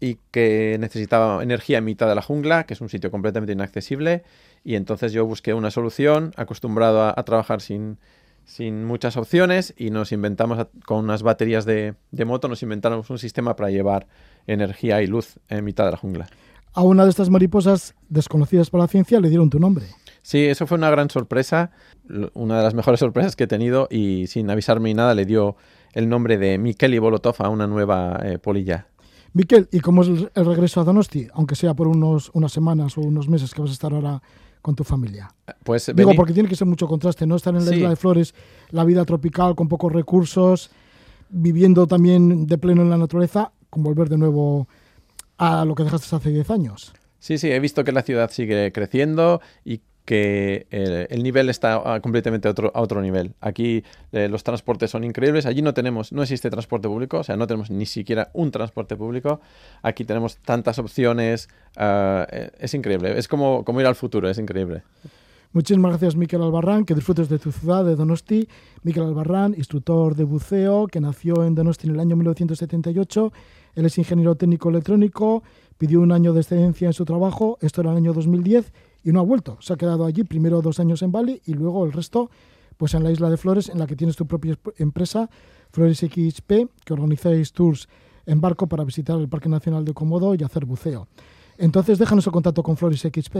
y que necesitaba energía en mitad de la jungla, que es un sitio completamente inaccesible, y entonces yo busqué una solución, acostumbrado a, a trabajar sin, sin muchas opciones, y nos inventamos, a- con unas baterías de, de moto, nos inventamos un sistema para llevar energía y luz en mitad de la jungla. A una de estas mariposas desconocidas para la ciencia le dieron tu nombre. Sí, eso fue una gran sorpresa, una de las mejores sorpresas que he tenido y sin avisarme ni nada le dio el nombre de Mikeli Bolotov a una nueva eh, polilla. Miquel, ¿y cómo es el el regreso a Donosti? Aunque sea por unos, unas semanas o unos meses que vas a estar ahora con tu familia. Pues Digo, vení- porque tiene que ser mucho contraste, ¿no? Estar en la Sí. isla de Flores, la vida tropical con pocos recursos, viviendo también de pleno en la naturaleza, con volver de nuevo a lo que dejaste hace 10 años. sí, sí, he visto que la ciudad sigue creciendo y que el nivel está completamente a otro, a otro nivel. Aquí eh, los transportes son increíbles. Allí no tenemos, no existe transporte público, o sea, no tenemos ni siquiera un transporte público. Aquí tenemos tantas opciones. ah, eh, es increíble. Es como, como ir al futuro, es increíble. Muchísimas gracias, Miquel Albarrán, que disfrutes de tu ciudad, de Donosti. Miquel Albarrán, instructor de buceo, que nació en Donosti en el año 1978. Él es ingeniero técnico electrónico, pidió un año de excedencia en su trabajo, esto era el año 2010, y no ha vuelto. Se ha quedado allí primero dos años en Bali y luego el resto pues en la isla de Flores, en la que tienes tu propia empresa, Flores XP, que organizáis tours en barco para visitar el Parque Nacional de Comodo y hacer buceo. Entonces, déjanos el contacto con Flores XP.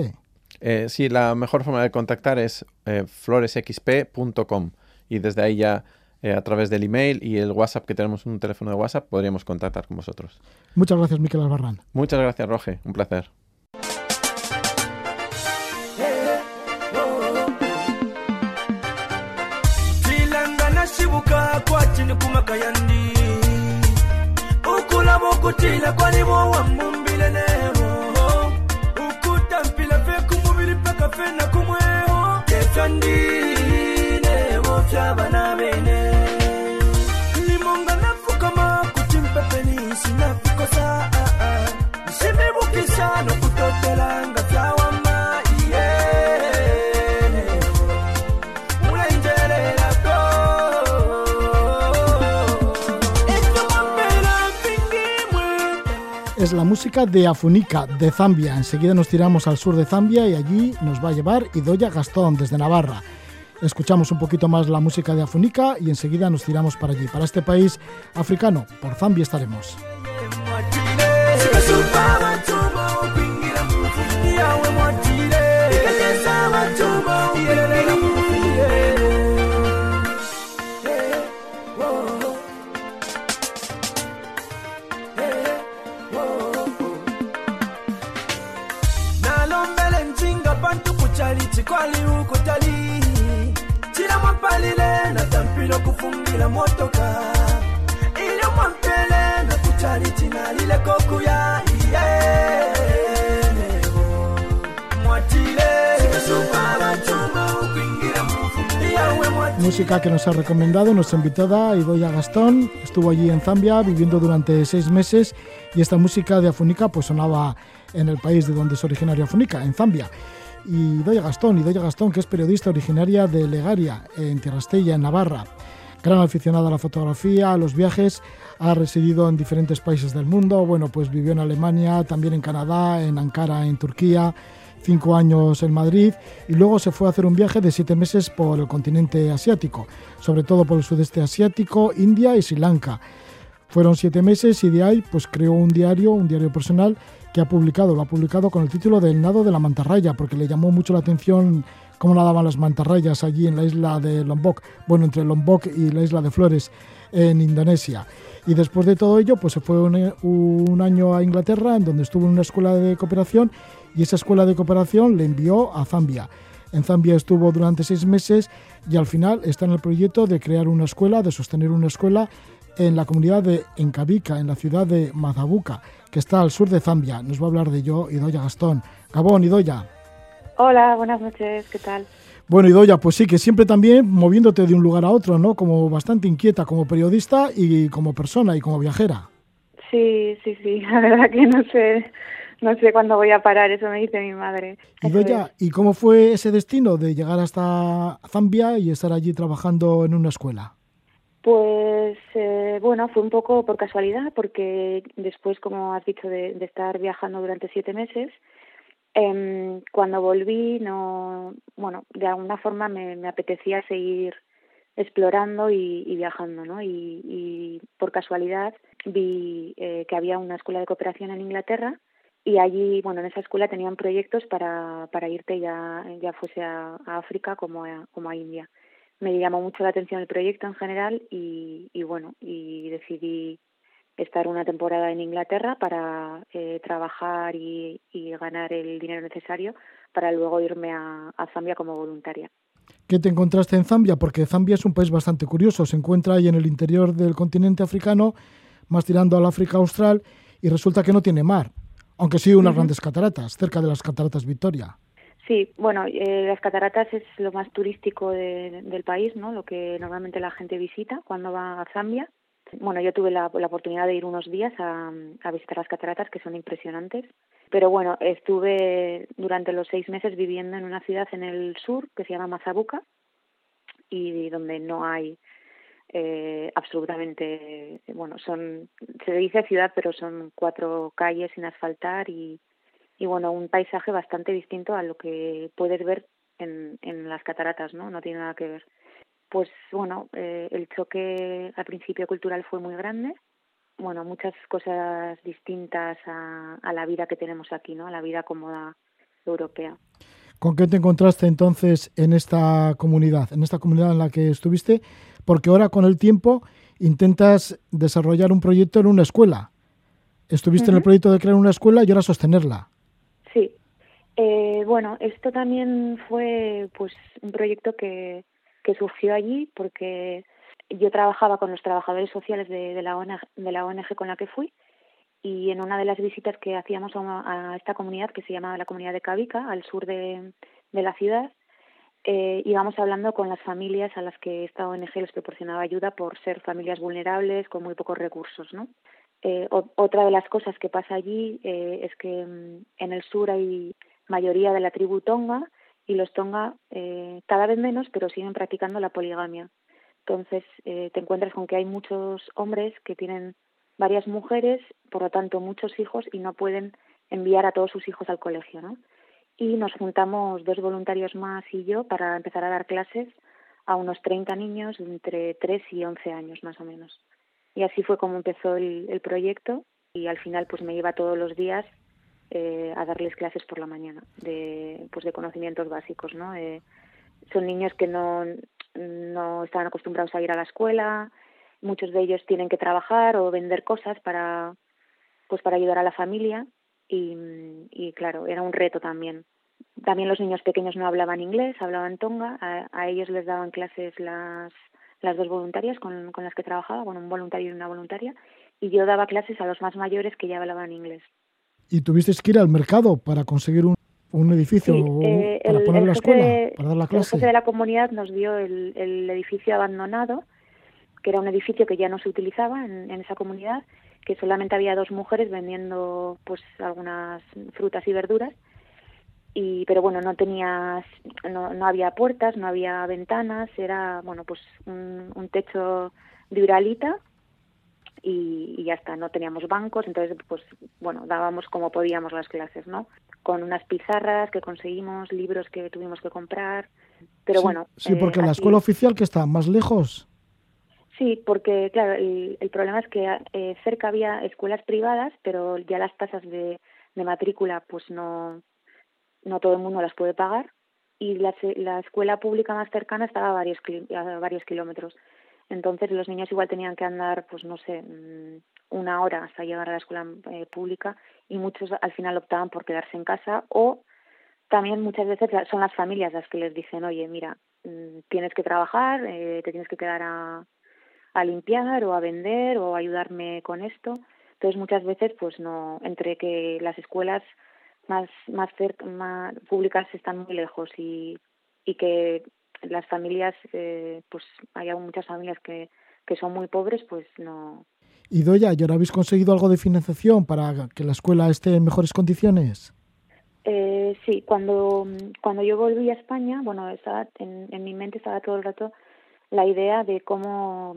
Eh, sí, la mejor forma de contactar es eh, floresxp.com y desde ahí ya eh, a través del email y el WhatsApp, que tenemos un teléfono de WhatsApp, podríamos contactar con vosotros. Muchas gracias, Miquel Albarrán. Muchas gracias, Roge. Un placer. fena kumweho efyandine wovyabana bene. Limonga napfukama kuti mpepenisi napfikosa nsimibukisa nokutotelanga Es la música de Afunica, de Zambia. Enseguida nos tiramos al sur de Zambia y allí nos va a llevar Idoya Gastón, desde Navarra. Escuchamos un poquito más la música de Afunica y enseguida nos tiramos para allí, para este país africano. Por Zambia estaremos. Música que nos ha recomendado nuestra invitada Idoya Gastón. Estuvo allí en Zambia viviendo durante seis meses y esta música de Afunica pues sonaba en el país de donde es originaria Afunica, en Zambia. Y Idoya Gastón, Idoya Gastón, que es periodista originaria de Legaria, en Tierrastella, en Navarra. Gran aficionada a la fotografía, a los viajes, ha residido en diferentes países del mundo. Bueno, pues vivió en Alemania, también en Canadá, en Ankara, en Turquía, cinco años en Madrid y luego se fue a hacer un viaje de siete meses por el continente asiático, sobre todo por el sudeste asiático, India y Sri Lanka. Fueron siete meses y de ahí pues creó un diario, un diario personal que ha publicado, lo ha publicado con el título del nado de la mantarraya, porque le llamó mucho la atención cómo nadaban las mantarrayas allí en la isla de Lombok, bueno, entre Lombok y la isla de Flores en Indonesia. Y después de todo ello, pues se fue un, un año a Inglaterra, en donde estuvo en una escuela de cooperación, y esa escuela de cooperación le envió a Zambia. En Zambia estuvo durante seis meses y al final está en el proyecto de crear una escuela, de sostener una escuela en la comunidad de Encabika, en la ciudad de Mazabuca, que está al sur de Zambia. Nos va a hablar de ello Idoya Gastón. Gabón, Idoya. Hola, buenas noches, ¿qué tal? Bueno, Idoya, pues sí, que siempre también moviéndote de un lugar a otro, ¿no? Como bastante inquieta como periodista y como persona y como viajera. Sí, sí, sí, la verdad que no sé, no sé cuándo voy a parar, eso me dice mi madre. Idoya, es. ¿y cómo fue ese destino de llegar hasta Zambia y estar allí trabajando en una escuela? Pues eh, bueno, fue un poco por casualidad, porque después, como has dicho, de, de estar viajando durante siete meses, em, cuando volví, no, bueno, de alguna forma me, me apetecía seguir explorando y, y viajando, ¿no? Y, y por casualidad vi eh, que había una escuela de cooperación en Inglaterra y allí, bueno, en esa escuela tenían proyectos para, para irte ya, ya fuese a, a África como a, como a India me llamó mucho la atención el proyecto en general y, y bueno, y decidí estar una temporada en Inglaterra para eh, trabajar y, y, ganar el dinero necesario para luego irme a, a, Zambia como voluntaria. ¿Qué te encontraste en Zambia? Porque Zambia es un país bastante curioso, se encuentra ahí en el interior del continente africano, más tirando al África Austral, y resulta que no tiene mar, aunque sí unas uh -huh. grandes cataratas, cerca de las cataratas Victoria. Sí, bueno, eh, las cataratas es lo más turístico de, del país, ¿no? Lo que normalmente la gente visita cuando va a Zambia. Bueno, yo tuve la, la oportunidad de ir unos días a, a, visitar las cataratas, que son impresionantes. Pero bueno, estuve durante los seis meses viviendo en una ciudad en el sur que se llama Mazabuca y donde no hay eh, absolutamente, bueno, son, se dice ciudad, pero son cuatro calles sin asfaltar y y bueno, un paisaje bastante distinto a lo que puedes ver en, en las cataratas, ¿no? No tiene nada que ver. Pues bueno, eh, el choque al principio cultural fue muy grande. Bueno, muchas cosas distintas a, a la vida que tenemos aquí, ¿no? A la vida cómoda europea. ¿Con qué te encontraste entonces en esta comunidad, en esta comunidad en la que estuviste? Porque ahora con el tiempo intentas desarrollar un proyecto en una escuela. Estuviste en el proyecto de crear una escuela y ahora sostenerla. Sí. Eh, bueno, esto también fue pues un proyecto que, que surgió allí porque yo trabajaba con los trabajadores sociales de, de, la ONG, de la ONG con la que fui y en una de las visitas que hacíamos a, a esta comunidad que se llamaba la comunidad de Cavica, al sur de, de la ciudad, eh, íbamos hablando con las familias a las que esta ONG les proporcionaba ayuda por ser familias vulnerables con muy pocos recursos, ¿no? Eh, otra de las cosas que pasa allí eh, es que mm, en el sur hay mayoría de la tribu tonga y los tonga eh, cada vez menos, pero siguen practicando la poligamia. Entonces eh, te encuentras con que hay muchos hombres que tienen varias mujeres, por lo tanto muchos hijos y no pueden enviar a todos sus hijos al colegio, ¿no? Y nos juntamos dos voluntarios más y yo para empezar a dar clases a unos 30 niños entre 3 y 11 años más o menos. Y así fue como empezó el, el proyecto y al final pues me iba todos los días eh, a darles clases por la mañana de pues de conocimientos básicos, ¿no? Eh, son niños que no no estaban acostumbrados a ir a la escuela, muchos de ellos tienen que trabajar o vender cosas para pues para ayudar a la familia y, y claro era un reto también también los niños pequeños no hablaban inglés hablaban tonga a, a ellos les daban clases las las dos voluntarias con, con las que trabajaba bueno un voluntario y una voluntaria y yo daba clases a los más mayores que ya hablaban inglés y tuviste que ir al mercado para conseguir un, un edificio Sí, eh, para el- poner el la escuela, de- para dar la El clase. jefe de la comunidad nos dio el, el edificio abandonado, que era un edificio que ya no se utilizaba en, en esa comunidad, que solamente había dos mujeres vendiendo pues algunas frutas y verduras. Y, pero bueno, no tenía, no, no había puertas, no había ventanas, era bueno pues un, un techo de uralita y, y ya está, no teníamos bancos, entonces pues bueno, dábamos como podíamos las clases, ¿no? Con unas pizarras que conseguimos, libros que tuvimos que comprar, pero sí, bueno. Sí, eh, porque la así- escuela oficial que está más lejos. Sí, porque claro, el, el problema es que eh, cerca había escuelas privadas, pero ya las tasas de, matrícula pues no, no todo el mundo las puede pagar y la, la escuela pública más cercana estaba a varios, kilómetros. Entonces los niños igual tenían que andar, pues no sé, mm, una hora hasta llegar a la escuela eh, pública y muchos al final optaban por quedarse en casa o también muchas veces son las familias las que les dicen, oye, mira, mm, tienes que trabajar, eh, te tienes que quedar a, a limpiar o a vender o a ayudarme con esto. Entonces muchas veces pues no, entre que las escuelas más más, cerca, más públicas están muy lejos y, y que las familias eh, pues hay muchas familias que, que son muy pobres pues no Y Doya, ¿y ahora habéis conseguido algo de financiación para que la escuela esté en mejores condiciones? Eh, sí, cuando, cuando yo volví a España, bueno, estaba en, en mi mente estaba todo el rato la idea de cómo,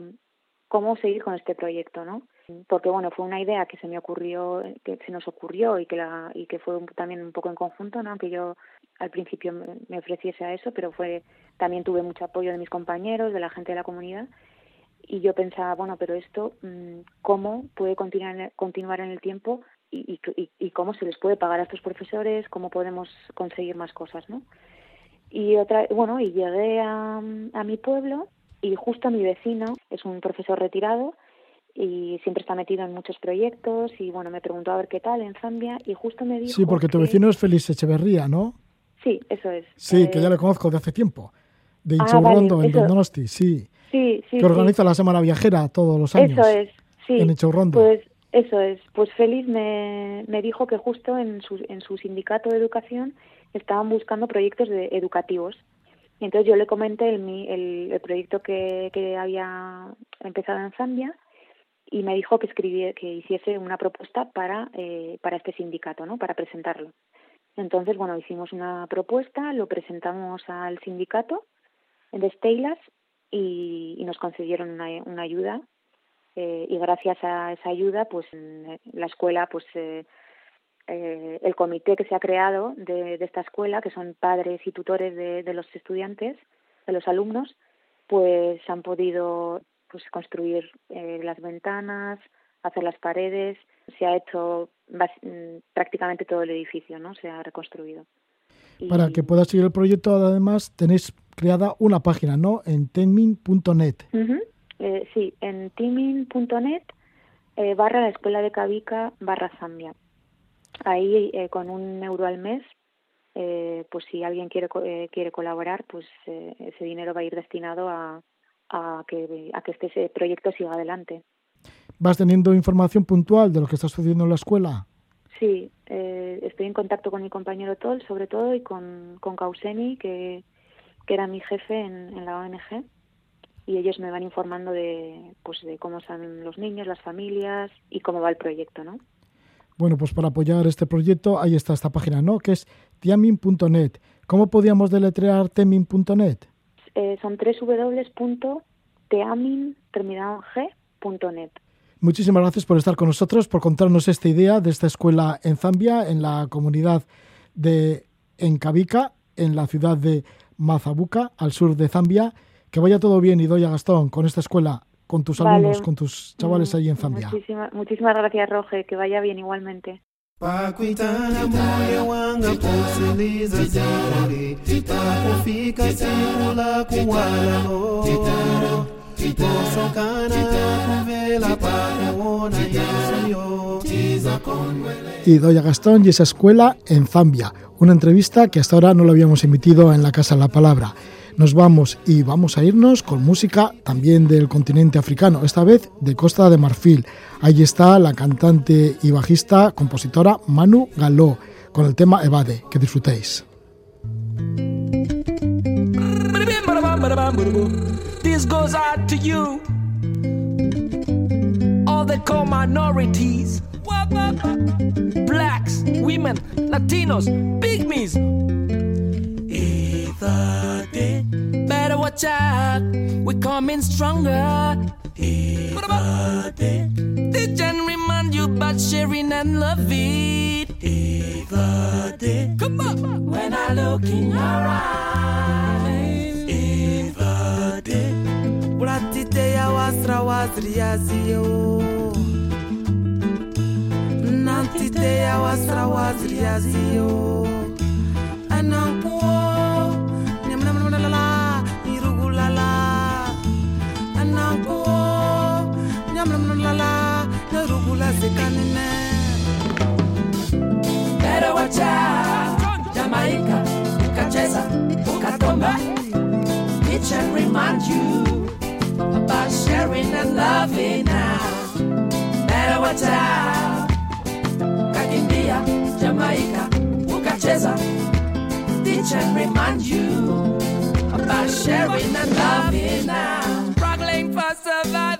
cómo seguir con este proyecto, ¿no? Porque bueno, fue una idea que se me ocurrió, que se nos ocurrió y que la y que fue un- también un poco en conjunto, ¿no? Aunque yo al principio me, ofreciese a eso, pero fue también tuve mucho apoyo de mis compañeros, de la gente de la comunidad y yo pensaba, bueno, pero esto, mm, ¿cómo puede continuar continuar en el tiempo y, y, y cómo se les puede pagar a estos profesores? ¿Cómo podemos conseguir más cosas, no? Y otra, bueno, y llegué a, a mi pueblo y justo mi vecino es un profesor retirado y siempre está metido en muchos proyectos y bueno, me preguntó a ver qué tal en Zambia y justo me dijo Sí, porque tu que- vecino es Félix Echeverría, ¿no? Sí, eso es. Sí, Eh, que ya le conozco de hace tiempo. De Ah, Inchaurrondo, vale, en eso- Donosti, sí. Sí, sí, que organiza sí. la Semana Viajera todos los años. Eso es, sí. En Inchaurrondo. Pues eso es. Pues Félix me, me dijo que justo en su, en su sindicato de educación estaban buscando proyectos de, educativos. Y entonces yo le comenté el, el, el proyecto que, que había empezado en Zambia y me dijo que escribie, que hiciese una propuesta para, eh, para este sindicato, ¿no? Para presentarlo. Entonces, bueno, hicimos una propuesta, lo presentamos al sindicato de Steylas y, y nos concedieron una, una ayuda eh, y gracias a esa ayuda pues la escuela pues eh, eh, el comité que se ha creado de, de, esta escuela, que son padres y tutores de, de los estudiantes, de los alumnos, pues han podido pues construir eh, las ventanas, hacer las paredes, se ha hecho mm, prácticamente todo el edificio, ¿no? Se ha reconstruido. Para que pueda seguir el proyecto, además, tenéis creada una página, ¿no? En tenmin.net. eh, sí, en tenmin.net eh, barra la escuela de Cavica barra Zambia. Ahí, eh, con un euro al mes, eh, pues si alguien quiere, eh, quiere colaborar, pues eh, ese dinero va a ir destinado a, a, que, a que este proyecto siga adelante. ¿Vas teniendo información puntual de lo que está sucediendo en la escuela? Sí, eh, estoy en contacto con mi compañero Tol, sobre todo, y con, con Kauseni, que, que era mi jefe en, en la ONG y ellos me van informando de pues de cómo están los niños, las familias y cómo va el proyecto, ¿no? Bueno, pues para apoyar este proyecto, ahí está esta página, ¿no? Que es tiamin.net. ¿Cómo podíamos deletrear temin.net? Eh, son www.teamin, terminado g.net. Muchísimas gracias por estar con nosotros, por contarnos esta idea de esta escuela en Zambia, en la comunidad de Encabica, en la ciudad de Mazabuca, al sur de Zambia. Que vaya todo bien, Idoya Gastón, con esta escuela, con tus Vale. alumnos, con tus chavales ahí en Zambia. Muchísima- muchísimas gracias, Roge. Que vaya bien igualmente. pakuitana moyo wanga kusiliza zori pakufika siku la kuwalalo posokana kuvela pakuona yesu yo Idoya Gastón y esa escuela en Zambia. Una entrevista que hasta ahora no la habíamos emitido en la Casa de la Palabra. Nos vamos y vamos a irnos con música también del continente africano, esta vez de Costa de Marfil. Ahí está la cantante y bajista, compositora Manu Galó, con el tema Evade. Que disfrutéis. Blacks, women, Latinos, pygmies. Watch out. We're coming stronger. Evade. They can remind you about sharing and loving. Evade. Come on. When I look in your eyes. Evade. Ulatite ya wasra wasri ya ziyo Nantite ya wasra wasri ya ziyo Anankuo Better. Jamaica, ukacheza, ukatomba. It and remind you about sharing and loving now. Watch out. Kakimbia, Jamaica, ukacheza. Teach and remind you about sharing and loving now. Struggling for surviving.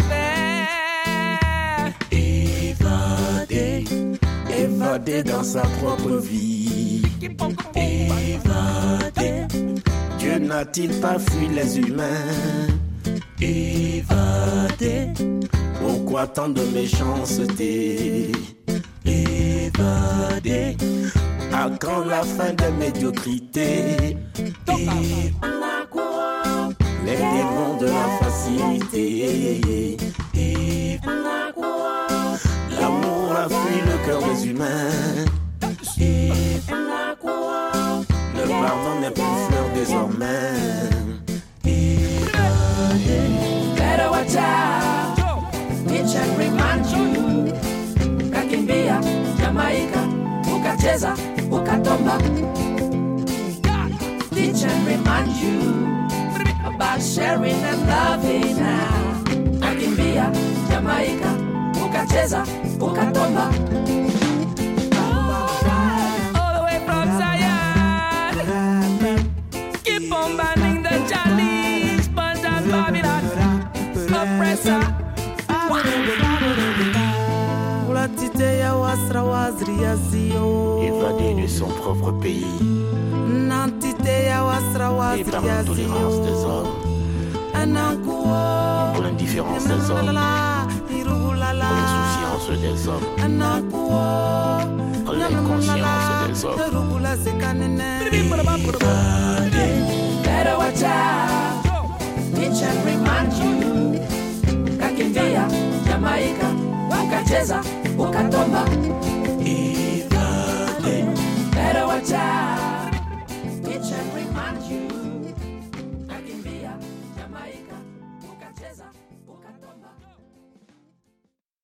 Dans sa propre vie. Évadé, Dieu n'a-t-il pas fui les humains? Évadé, pourquoi tant de méchanceté? Évadé, à quand la fin des médiocrités les démons de la facilité L'amour a fui le cœur des humains. Le pardon n'est plus fleur désormais. Better watch out. And remind you. Kakimbia, Jamaica, ukacheza, ukatomba. Teach and remind you about sharing and loving. Kakimbia, Jamaica, ukacheza ukatomba Évadé de son propre pays, et par l'intolérance des hommes, pour l'indifférence des hommes. l'insouciance des hommes, l'inconscience des hommes. Better watch out. Teacher remind you. Kakimbia, Jamaika, ukacheza, ukatomba. Better watch out. Teacher remind you. Kakimbia, Jamaika, ukacheza, ukatomba.